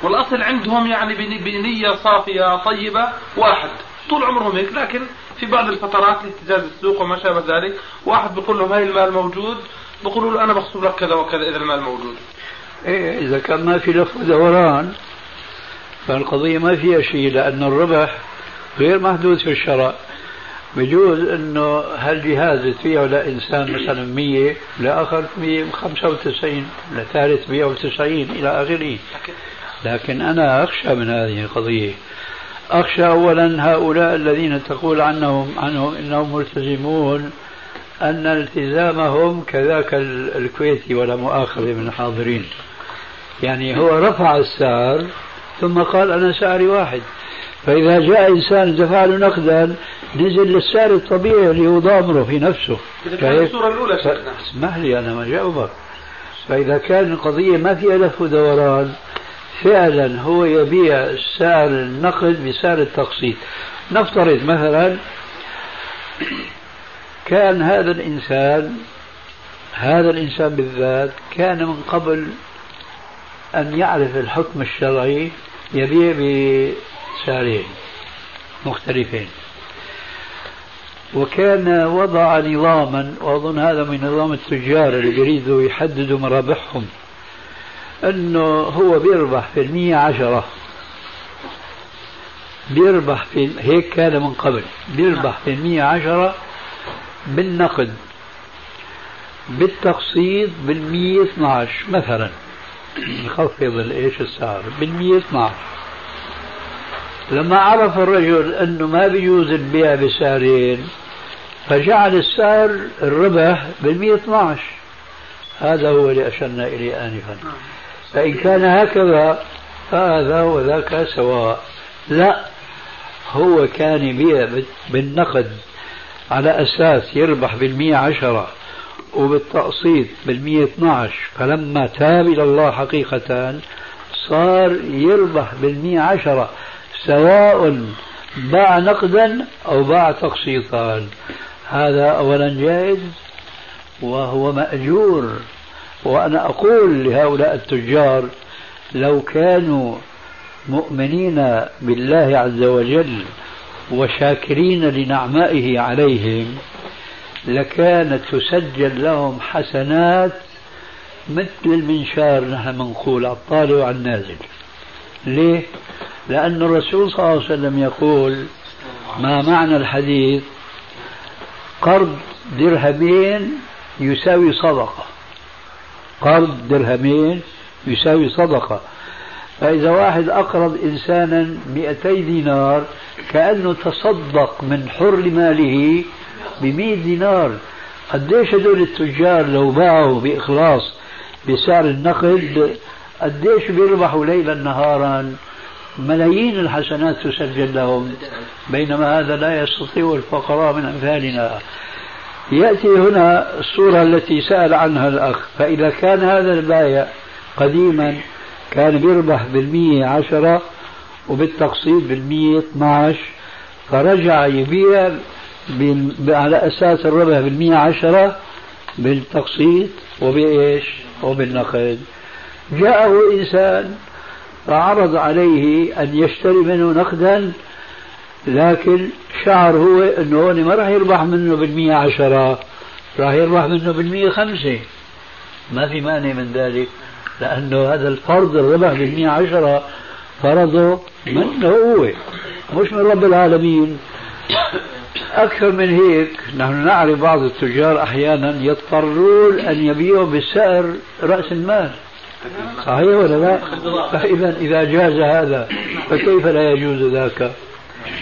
والأصل عندهم يعني بني- بنية صافية طيبة واحد. طول عمرهم هيك لكن في بعض الفترات لاهتزاز السوق وما شابه ذلك واحد بيقول لهم هاي المال موجود بيقولوا له أنا بخصم لك كذا وكذا إذا المال موجود. إيه إذا كان ما في لف ودوران فالقضية ما فيها شيء لأن الربح غير محدود في الشراء بجوز إنه هالجهاز تبيعه لانسان مثلا 100 لاخر 195 لثالث 190 إلى آخره. لكن أنا أخشى من هذه القضية. أخشى اولا هؤلاء الذين تقول عنهم عنهم إنهم ملتزمون أن التزامهم كذاك ال- الكويتي ولا مؤاخذة من الحاضرين. يعني هو رفع السعر ثم قال أنا سعري واحد. فإذا جاء إنسان دفع له نقدا نزل للسعر الطبيعي اللي هو ضامره في نفسه. إذا كانت الصورة الأولى اسمح لي أنا ما جاوبك فإذا كان القضية ما فيها لف ودوران فعلا هو يبيع سعر النقد بسعر التقسيط. نفترض مثلا كان هذا الإنسان هذا الإنسان بالذات كان من قبل أن يعرف الحكم الشرعي يبيع بسعرين مختلفين. وكان وضع نظاما وأظن هذا من نظام التجار اللي بيريدوا يحددوا مرابحهم أنه هو بيربح في المية عشرة. بيربح في هيك كان من قبل بيربح في المية عشرة بالنقد بالتقسيط بالمية 12 مثلا. نخفض الايش السعر؟ بالمية 12 لما عرف الرجل أنه ما بيجوز البيع بسعرين فجعل السعر الربح بالمية 12 هذا هو اللي أشرنا إليه انفا. فإن كان هكذا فهذا وذاك سواء. لا هو كان يبيع بالنقد على أساس يربح بالمية عشرة وبالتقسيط بالمية 12 فلما تاب إلى الله حقيقة صار يربح بالمية عشرة. سواء باع نقدا أو باع تقسيطا. هذا أولا جائز وهو مأجور. وأنا أقول لهؤلاء التجار لو كانوا مؤمنين بالله عز وجل وشاكرين لنعمائه عليهم لكانت تسجل لهم حسنات مثل المنشار نحن بنقول على الطالع وعلى النازل. ليه؟ لأن الرسول صلى الله عليه وسلم يقول ما معنى الحديث؟ قرض درهمين يساوي صدقة. قرض درهمين يساوي صدقة. فإذا واحد أقرض إنسانا 200 دينار كأنه تصدق من حر ماله ب 100 دينار. قديش هدول التجار لو باعوا بإخلاص بسعر النقد قديش بيربحوا ليلا نهارا؟ ملايين الحسنات تسجل لهم. بينما هذا لا يستطيع الفقراء من أمثالنا. يأتي هنا الصورة التي سأل عنها الأخ. فإذا كان هذا البايع قديما كان بيربح بالمية عشرة وبالتقسيط بالمية 12 فرجع يبيع على أساس الربح بالمية عشرة بالتقسيط وبإيش؟ وبالنقد. جاءه إنسان فعرض عليه أن يشتري منه نقدا لكن شعر هو أنه هون ما راح يربح منه بالمية عشرة راح يربح منه بالمية خمسة. ما في مانع من ذلك لأنه هذا الفرض الربح بالمية عشرة فرضه منه هو مش من رب العالمين. أكثر من هيك نحن نعرف بعض التجار أحيانا يضطرون أن يبيعوا بسعر رأس المال. صحيح ولا لا؟ فإذا إذا جاز هذا فكيف لا يجوز ذاك؟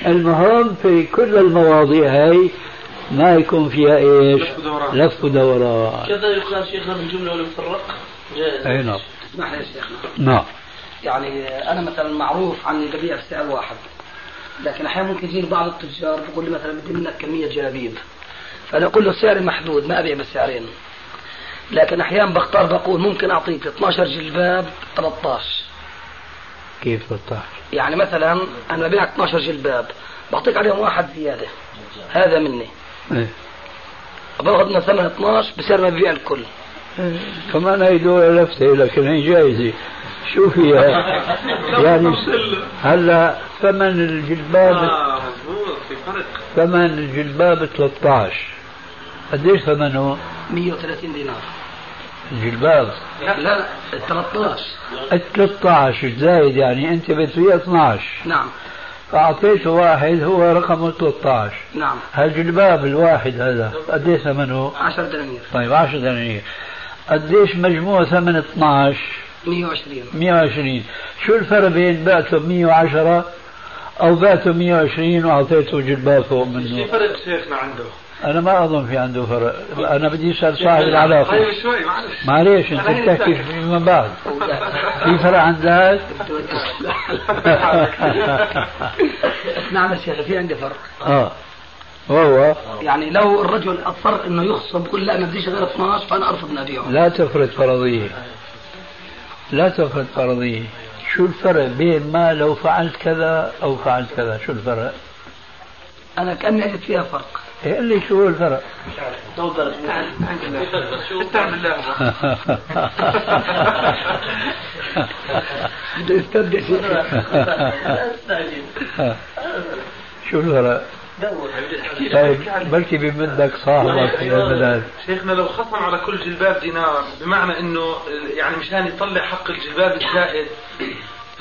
المهم في كل المواضيع هاي ما يكون فيها إيش؟ لف ودوران كذا يقال شيخنا بالجمله والمفرق. أي نعم. اسمح لي يا شيخنا. نعم. يعني أنا مثلا معروف عني ببيع بسعر واحد لكن أحيانا ممكن يجيني بعض التجار بقول لي مثلا بدي منك كمية جلابيب. فأنا أقول له سعري محدود ما أبيع بالسعرين لكن أحيانا بختار بقول ممكن أعطيك 12 جلباب 13 كيف 13 يعني مثلا أنا ببيعك 12 جلباب بعطيك عليهم واحد زيادة. هذا مني. إيه. باخذ ثمن 12 بصير ما ببيع الكل. كمان هي دولة لفتة لكن هي جائزة شو فيها؟ يعني هلا ثمن الجلباب آه مضبوط في فرق. ثمن الجلباب 13 قديش ثمنه؟ 130 دينار. الجلباب لا لا ال 13 ال 13 زايد يعني أنت بتبيع 12 نعم. فاعطيته واحد هو رقمه 13 نعم. هالجلباب الواحد هذا؟ قديش ثمنه؟ 10 دنانير. طيب 10 دنانير. قديش مجموع ثمن 12 120 120 شو الفرق بين بعته ب 110 أو بعته 120 وأعطيته جلباب فوق في منه فرق شيخنا عنده؟ أنا ما أظن في عنده فرق. أنا بدي اسال صاحب العلاقة. شوي معلش. معليش أنت بتحكي. فيما بعد. في فرق عندك؟ نعم يا شيخ في عندي فرق. آه. وهو؟ يعني لو الرجل أضطر إنه يخصم بقول لا ما بديش غير 12 فأنا أرفض ان ابيعه لا تفرض فرضية. لا تفرض فرضية. شو الفرق بين ما لو فعلت كذا أو فعلت كذا؟ شو الفرق؟ أنا كأني اجد فيها فرق. قل لي شو هو الفرق استعمل الله بده يستبدل شو الفرق طيب بلكي بمدك صاحبك في المدارس. شيخنا لو خصم على كل جلباب دينار بمعنى إنه يعني مشان يطلع حق الجلباب الزائد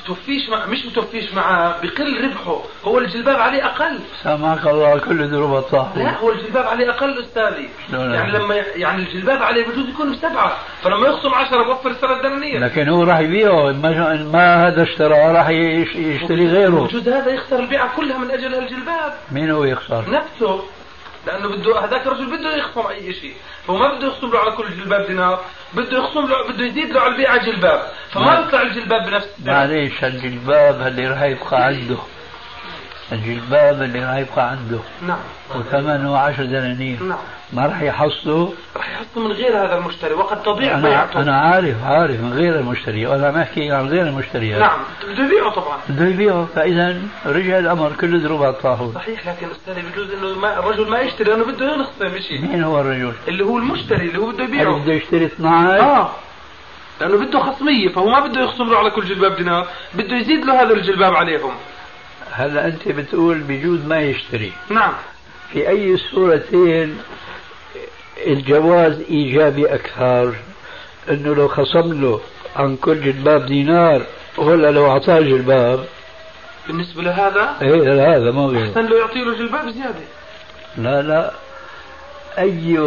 بتوفيش مع مش بتوفيش معاه بقل ربحه. هو الجلباب عليه أقل. سامحك الله كل دروب لا الطاحون هو الجلباب عليه أقل أستاذي. لا، لا. يعني لما يعني الجلباب عليه بجوز يكون بسبعه فلما يخصم 10 بوفر ثلاث دنانير لكن هو راح يبيعه. ما, ما هذا اشترى راح يش- يشتري غيره. بجوز هذا يخسر البيعة كلها من أجل الجلباب. مين هو يخسر؟ نفسه. لأنه بده هذاك الرجل بده يخصم أي شيء فهو ما بده يخصم له على كل جلباب دينار. بده يخصم له بده يزيد له على البيعه جلباب. فما نعم. يطلع الجلباب بنفس السعر معليش الجلباب اللي راح يبقى عنده. الجلباب اللي راح يبقى عنده. نعم. وثمنه 10 دنانير. نعم. ما راح يحصله راح يحط من غير هذا المشتري وقد تضيع أنا بيعته. أنا عارف عارف من غير المشتري وأنا ما احكي عن غير المشتري هذا. نعم. بده يبيعه طبعا. بده يبيعه فإذا رجع الأمر كله ضرب على صحيح لكن أستاذي بجوز إنه ما الرجل ما يشتري لأنه بده ينخصم شيء مين هو الرجل؟ اللي هو المشتري اللي هو بده يبيعه. بده يشتري 12 آه. لأنه بده خصمية فهو ما بده يخصم له على كل جلباب دينار بده يزيد له هذا الجلباب عليهم. هلا أنت بتقول بجوز ما يشتري؟ نعم. في أي الصورتين الجواز إيجابي أكثر؟ أنه لو خصم له عن كل جلباب دينار ولا لو أعطاه جلباب؟ بالنسبة لهذا؟ إيه هذا ما غير أحسن لو يعطي له جلباب زيادة. لا لا. أي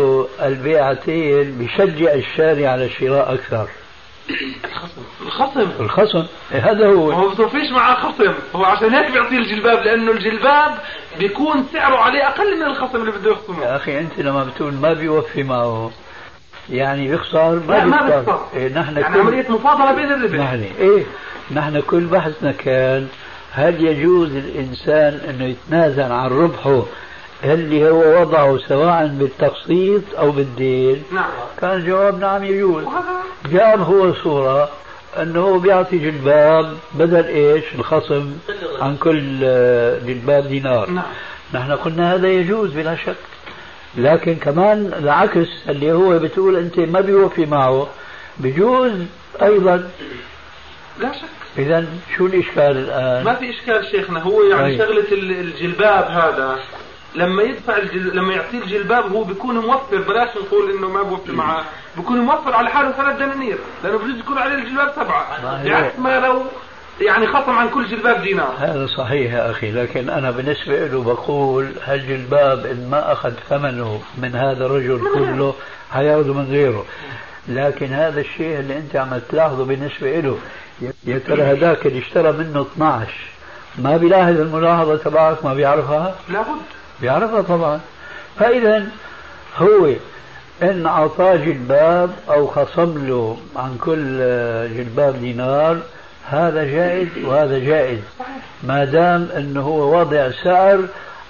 البيعتين بشجع الشاري على الشراء أكثر. الخصم. الخصم. إيه هذا هو. هو ما فيش معاه خصم هو عشان هيك بيعطيه الجلباب لأنه الجلباب بيكون سعره عليه أقل من الخصم اللي بده يخصمه. يا أخي أنت لما بتقول ما بيوفي معه يعني بيخسر ما لا ما بيخسر. إيه نحن يعني كل عملية مفاضلة بين الربح. نحن إيه نحن كل بحثنا كان هل يجوز الإنسان أنه يتنازل عن ربحه اللي هو وضعه سواء بالتقسيط أو بالدين. نعم. كان جواب نعم يجوز. جاب هو صورة أنه بيعطي جلباب بدل إيش؟ الخصم عن كل آه، جلباب دينار. نعم. نحن قلنا هذا يجوز بلا شك. لكن كمان العكس اللي هو بتقول أنت ما بيوفي معه. بجوز أيضا. لا شك. إذا شو الإشكال الآن؟ ما في إشكال شيخنا. هو يعني طيب. شغلة ال- الجلباب هذا. لما يدفع الجل... لما يعطيه الجلباب هو بيكون موفر بلاش نقول إنه ما بوفر معاه بيكون موفر على حاله ثلاث دنانير. لأنه بجوز يكون عليه الجلباب سبعة. بعكس ما لو يعني خصم عن كل جلباب دينار. هذا صحيح يا أخي لكن أنا بالنسبة له بقول هالجلباب إن ما أخذ ثمنه من هذا الرجل كله حياخذه من غيره. لكن هذا الشيء اللي أنت عم تلاحظه بالنسبة له يا ترى هذاك اللي اشترى منه 12 ما بيلاحظ الملاحظة تبعك؟ ما بيعرفها؟ لابد. بيعرفها طبعا فإذا هو إن أعطاه جلباب أو خصم له عن كل آه، جلباب دينار هذا جائز وهذا جائز ما دام أنه هو وضع سعر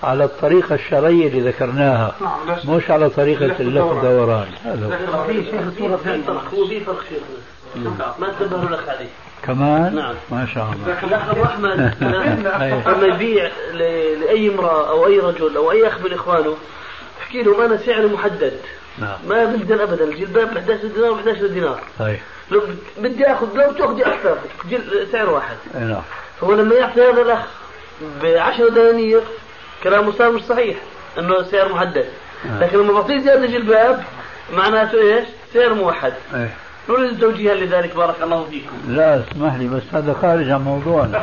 على الطريقة الشرعية اللي ذكرناها نعم مش على طريقة لف اللف الدوران. هذا هو. في شيخ فرق هو في فرق شيخنا ما انتبهوا لك عليه كمان نعم. ما شاء الله. ابو احمد أيوة. لما يبيع ل- لأي امرأة أو أي رجل أو أي أخ من إخوانه احكي لهم أنا سعر محدد. نعم. ما بدل ابدا. الجلباب ب 11 دينار ب 11 دينار طيب. لو بدي آخذ لو تأخذي أكثر جل سعر واحد. أي نعم. هو لما يعطي هذا الأخ ب 10 دنانير كلامه صار مش صحيح إنه سعر محدد. آه. لكن لما بعطيه زيادة جلباب معناته إيش؟ سعر موحد. أي. نريد توجيها لذلك بارك الله فيكم. لا اسمح لي بس هذا خارج عن موضوعنا.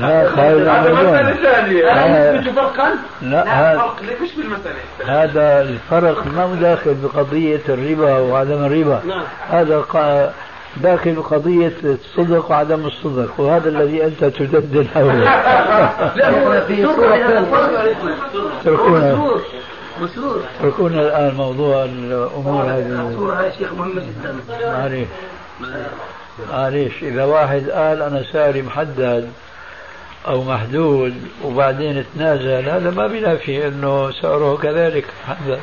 لا خارج عن هذا مسألة موضوعنا ثانية. بده فرقا؟ لا لا هذا فرق. مش بالمسألة هذا الفرق ما هو داخل بقضية الربا وعدم الربا. نعم. هذا قا- داخل بقضية الصدق وعدم الصدق وهذا الذي أنت تجدد حوله لا هو في صورة اتركونا مسرور. اتركونا الآن موضوع الأمور هذه. صورة هاي شيخ مهمة جدا. معليش معليش إذا واحد قال أنا سعري محدد أو محدود وبعدين تنازل هذا ما بينافي أنه سعره كذلك. محدد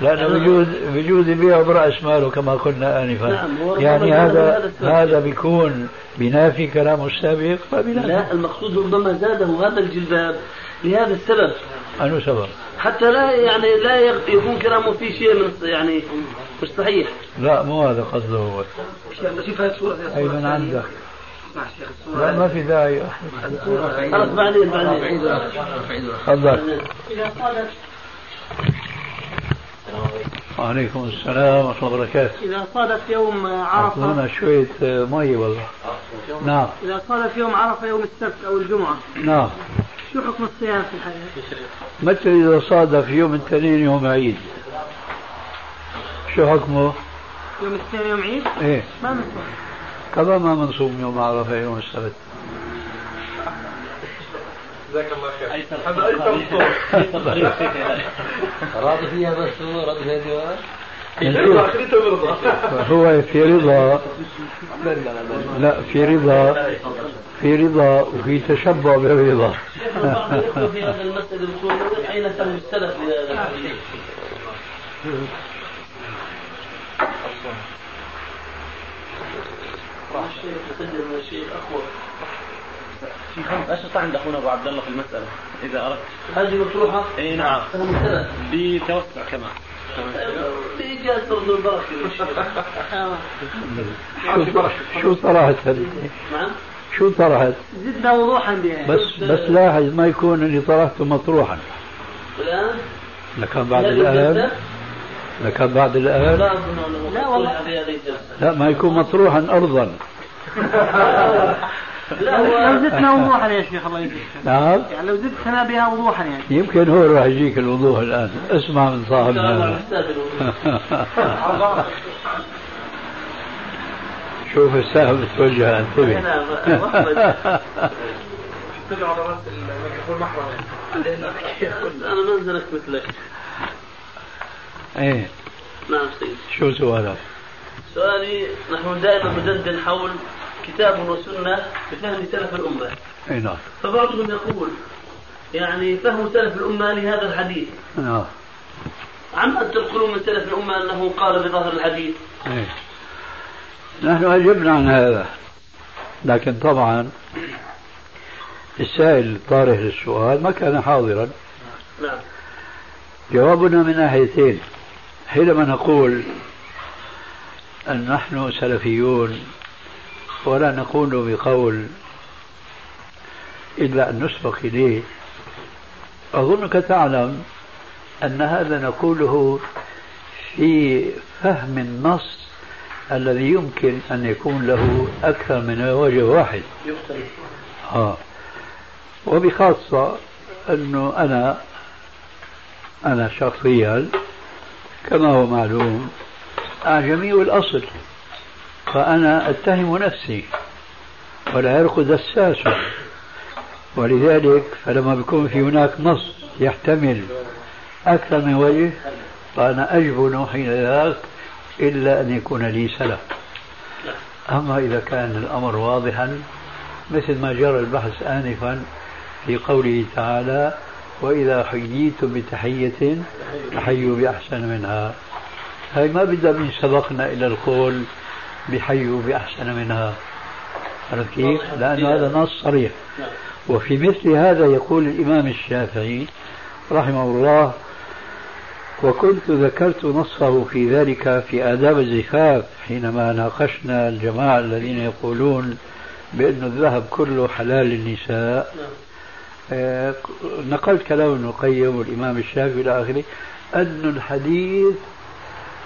لأنه بيجوز بيجوز يبيعه برأس ماله كما قلنا آنفا. نعم، يعني هذا هذا بيكون بينافي كلامه السابق ما بينافي لا المقصود ربما زاده هذا الجلباب. لهذا السبب. أنه سبب. حتى لا يعني لا يكون كلامه فيه شيء من يعني مش صحيح. لا مو هذا قصده هو. شوف هاي الصورة أي من عندك؟ لا ما في داعي. خلاص بعدين بعدين. تفضل. إذا صادف وعليكم السلام ورحمة الله وبركاته. إذا صادف يوم عرفة أعطونا شوية مي والله. نعم. إذا صادف يوم عرفة يوم السبت أو الجمعة. نعم. شو حكم الصيام في الحياة؟ متى إذا صادف يوم الاثنين يوم عيد. شو حكمه؟ يوم الاثنين يوم عيد؟ إيه. ما نصوم كما ما منصوم يوم عرفة يوم السبت. جزاك الله خير. هذا ايسر راضي فيها بس هو راضي فيها جواب هو في رضا. لا في رضا. في رضا وفي تشبع بالرضا بعض الإخوة في هذا سهم السلف الشيخ أقوى في خمس عند أخونا أبو عبد الله في المسألة إذا أردت. هذه مطروحة أي نعم. بتوسع كمان البركة شو صراحة؟ نعم. شو طرحت؟ زدنا وضوحا بها بس بس لاحظ ما يكون اللي طرحته مطروحا. الآن؟ لكان بعد الجلسة؟ لكان بعد الآن لا والله. لا ما يكون مطروحا أرضا. لا لو زدنا وضوحا يا شيخ الله يجزيك. نعم. يعني لو زدتنا بها وضوحا يعني. يمكن هو راح يجيك الوضوح الآن. اسمع من صاحب إن شاء الله هذا محتاج الوضوء. شوف السهم توجه انتبه وحمد. على راس الميكروفون محرم أنزلك مثلك. إيه. نعم سيدي. شو سؤالك؟ سؤالي نحن دائما ندندن حول كتاب وسنة بفهم سلف الأمة. إي نعم. فبعضهم يقول يعني فهم سلف الأمة لهذا الحديث. نعم. عما تنقلون من سلف الأمة أنه قال بظاهر الحديث؟ إيه. نحن أجبنا عن هذا. لكن طبعا السائل الطارح للسؤال ما كان حاضرا. نعم جوابنا من ناحيتين. حينما نقول أن نحن سلفيون ولا نقول بقول إلا أن نسبق إليه أظنك تعلم أن هذا نقوله في فهم النص الذي يمكن أن يكون له أكثر من وجه واحد آه. وبخاصة أنه أنا أنا شخصيا كما هو معلوم أعجمي الأصل فأنا أتهم نفسي والعرق دساس ولذلك فلما بيكون في هناك نص يحتمل أكثر من وجه فأنا أجبن حين ذاك إلا أن يكون لي سلف. أما إذا كان الأمر واضحا مثل ما جرى البحث آنفا في قوله تعالى وإذا حييتم بتحية فحيوا بأحسن منها. هاي ما بدها من سبقنا إلى القول بحيوا بأحسن منها. عرفت كيف؟ لأن هذا نص صريح. وفي مثل هذا يقول الإمام الشافعي رحمه الله وكنت ذكرت نصه في ذلك في آداب الزفاف حينما ناقشنا الجماعة الذين يقولون بأن الذهب كله حلال للنساء. آه، نقلت كلام ابن القيم والإمام الشافعي إلى آخره أن الحديث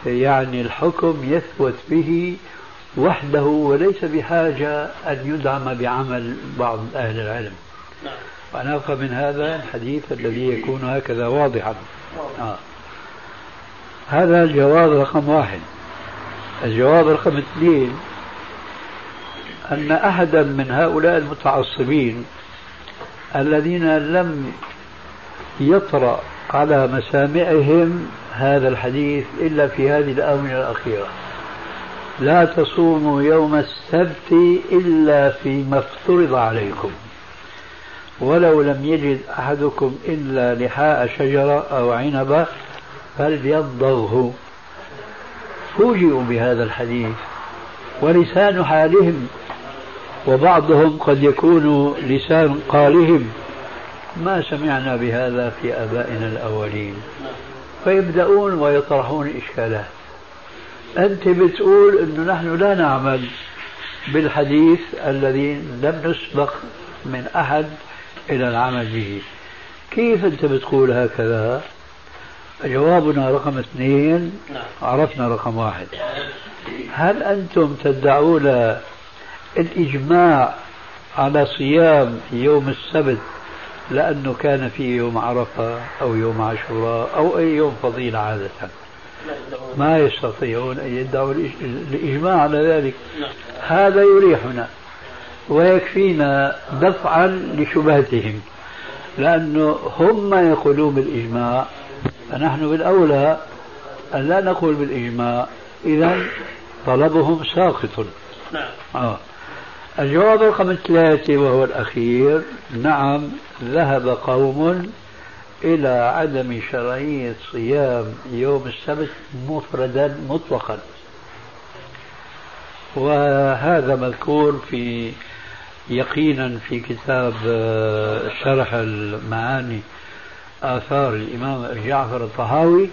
يعني الحكم يثبت به وحده وليس بحاجة أن يدعم بعمل بعض أهل العلم. نعم. وأنا أفهم من هذا الحديث الذي يكون هكذا واضحا. آه. هذا الجواب رقم واحد. الجواب رقم اثنين أن أحدا من هؤلاء المتعصبين الذين لم يطرأ على مسامعهم هذا الحديث إلا في هذه الآونة الأخيرة. لا تصوموا يوم السبت إلا فيما افترض عليكم. ولو لم يجد أحدكم إلا لحاء شجرة أو عنبة فليضغه فوجئوا بهذا الحديث ولسان حالهم وبعضهم قد يكون لسان قالهم. ما سمعنا بهذا في آبائنا الأولين. فيبدأون ويطرحون إشكالات. أنت بتقول أنه نحن لا نعمل بالحديث الذي لم نسبق من أحد إلى العمل به. كيف أنت بتقول هكذا؟ جوابنا رقم اثنين. عرفنا رقم واحد. هل أنتم تدعون الإجماع على صيام يوم السبت لأنه كان فيه يوم عرفة أو يوم عاشوراء أو أي يوم فضيل عادة؟ ما يستطيعون أن يدعوا الإج- الإجماع على ذلك. هذا يريحنا ويكفينا دفعا لشبهتهم لأنه هم يقولون بالإجماع. فنحن بالأولى أن لا نقول بالإجماع. إذا طلبهم ساقط. نعم. آه. الجواب رقم ثلاثة وهو الأخير. نعم ذهب قوم إلى عدم شرعية صيام يوم السبت مفردا مطلقا. وهذا مذكور في يقينا في كتاب آه، شرح المعاني آثار الإمام جعفر الطهاوي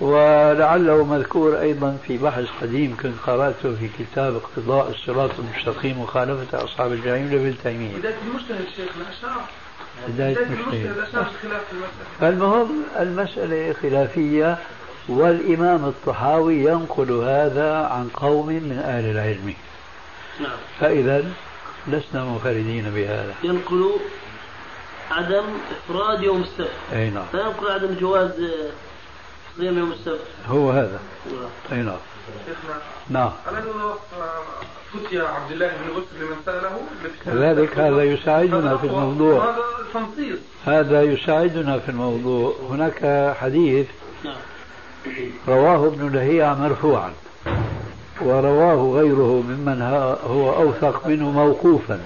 ولعله مذكور أيضا في بحث قديم كنت قرأته في كتاب اقتضاء الصراط المستقيم وخالفة أصحاب الجحيم لابن تيمية. بداية المجتهد شيخنا أشار بداية المجتهد أشار خلاف المسألة. المهم المسألة خلافية والإمام الطحاوي ينقل هذا عن قوم من أهل العلم. نعم. فإذا لسنا منفردين بهذا. ينقل عدم إفراد يوم السبت. أي نعم. فينقل عدم جواز آه، صيام يوم السبت. هو هذا. نعم. أي نعم. شيخنا نعم. ألم فتي عبد الله بن بسر لمن سأله كذلك هذا يساعدنا في الموضوع. هذا تنصيص. هذا يساعدنا في الموضوع. هناك حديث نعم. رواه ابن لهيعة مرفوعا ورواه غيره ممن هو أوثق منه موقوفا.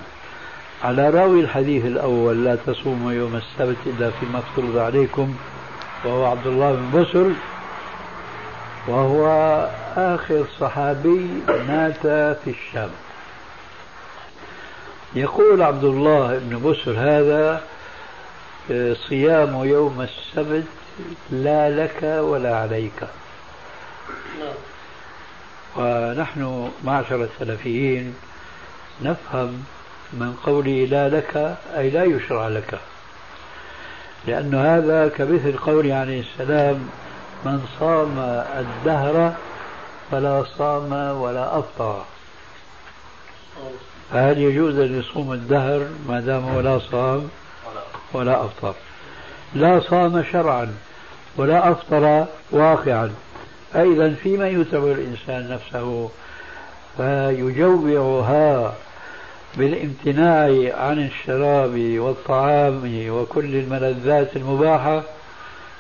على راوي الحديث الأول لا تصوموا يوم السبت إلا فيما افترض عليكم وهو عبد الله بن بسر وهو آخر صحابي مات في الشام. يقول عبد الله بن بسر هذا آه، صيام يوم السبت لا لك ولا عليك. نعم. ونحن معشر السلفيين نفهم من قوله لا لك أي لا يشرع لك. لأن هذا كمثل قول عليه السلام من صام الدهر فلا صام ولا أفطر. فهل يجوز أن يصوم الدهر ما دام ولا صام ولا أفطر؟ لا صام شرعا ولا أفطر واقعا. أيضا فيما يتبع الإنسان نفسه فيجوعها بالامتناع عن الشراب والطعام وكل الملذات المباحة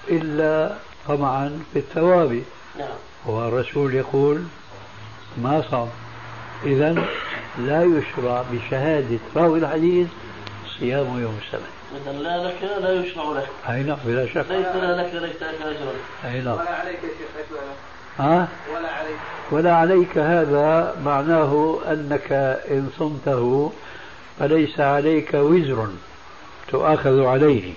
إلا طمعا في الثواب. نعم. والرسول يقول ما صام. إذا لا يشرع بشهادة راوي الحديث صيام يوم السبت. إذا لا لك لا يشرع لك. أي نعم بلا شك. ليس لا لك ليس لك أجرا أي نعم. ولا عليك يا شيخ. ها؟ ولا عليك ولا عليك هذا معناه أنك إن صمته فليس عليك وزر تؤاخذ عليه.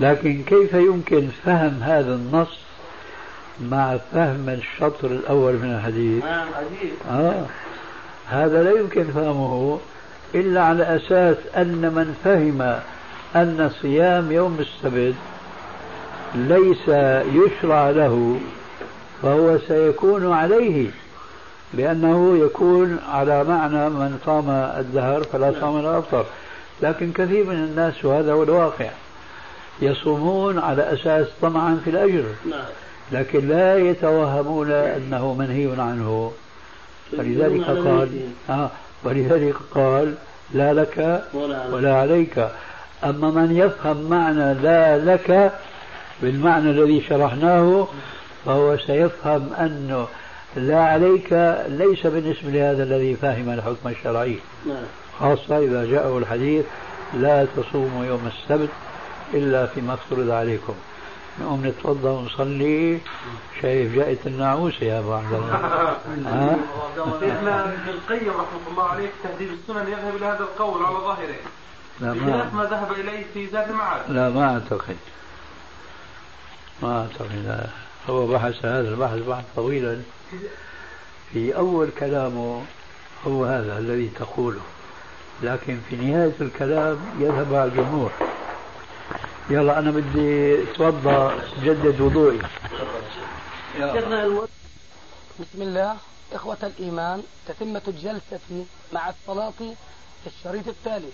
لكن كيف يمكن فهم هذا النص مع فهم الشطر الأول من الحديث؟ نعم آه هذا لا يمكن فهمه إلا على أساس أن من فهم أن صيام يوم السبت ليس يشرع له فهو سيكون عليه لأنه يكون على معنى من صام الدهر فلا صام ولا أفطر. لكن كثير من الناس وهذا هو الواقع يصومون على أساس طمعا في الأجر. نعم. لكن لا يتوهمون أنه منهي عنه. فلذلك قال. آه ولذلك قال لا لك ولا عليك. ولا عليك. أما من يفهم معنى لا لك بالمعنى الذي شرحناه فهو سيفهم أنه لا عليك ليس بالنسبة لهذا الذي فهم الحكم الشرعي. نعم. خاصة إذا جاءه الحديث لا تصوموا يوم السبت إلا فيما افترض عليكم. نقوم نتوضأ ونصلي. شايف جاءت النعوسة يا أبو عبد الله. ها؟ ابن القيم رحمة الله عليه في تهذيب السنن يذهب إلى هذا القول على ظاهره. لا ما ما ذهب إليه في زاد المعاد لا ما أعتقد. ما أعتقد. لا. هو بحث هذا البحث بحث طويلا. في أول كلامه هو هذا الذي تقوله. لكن في نهاية الكلام يذهب على الجمهور. يلا أنا بدي أتوضأ جدد وضوئي. بسم الله. إخوة الإيمان تتمة الجلسة مع الصلاة في الشريط التالي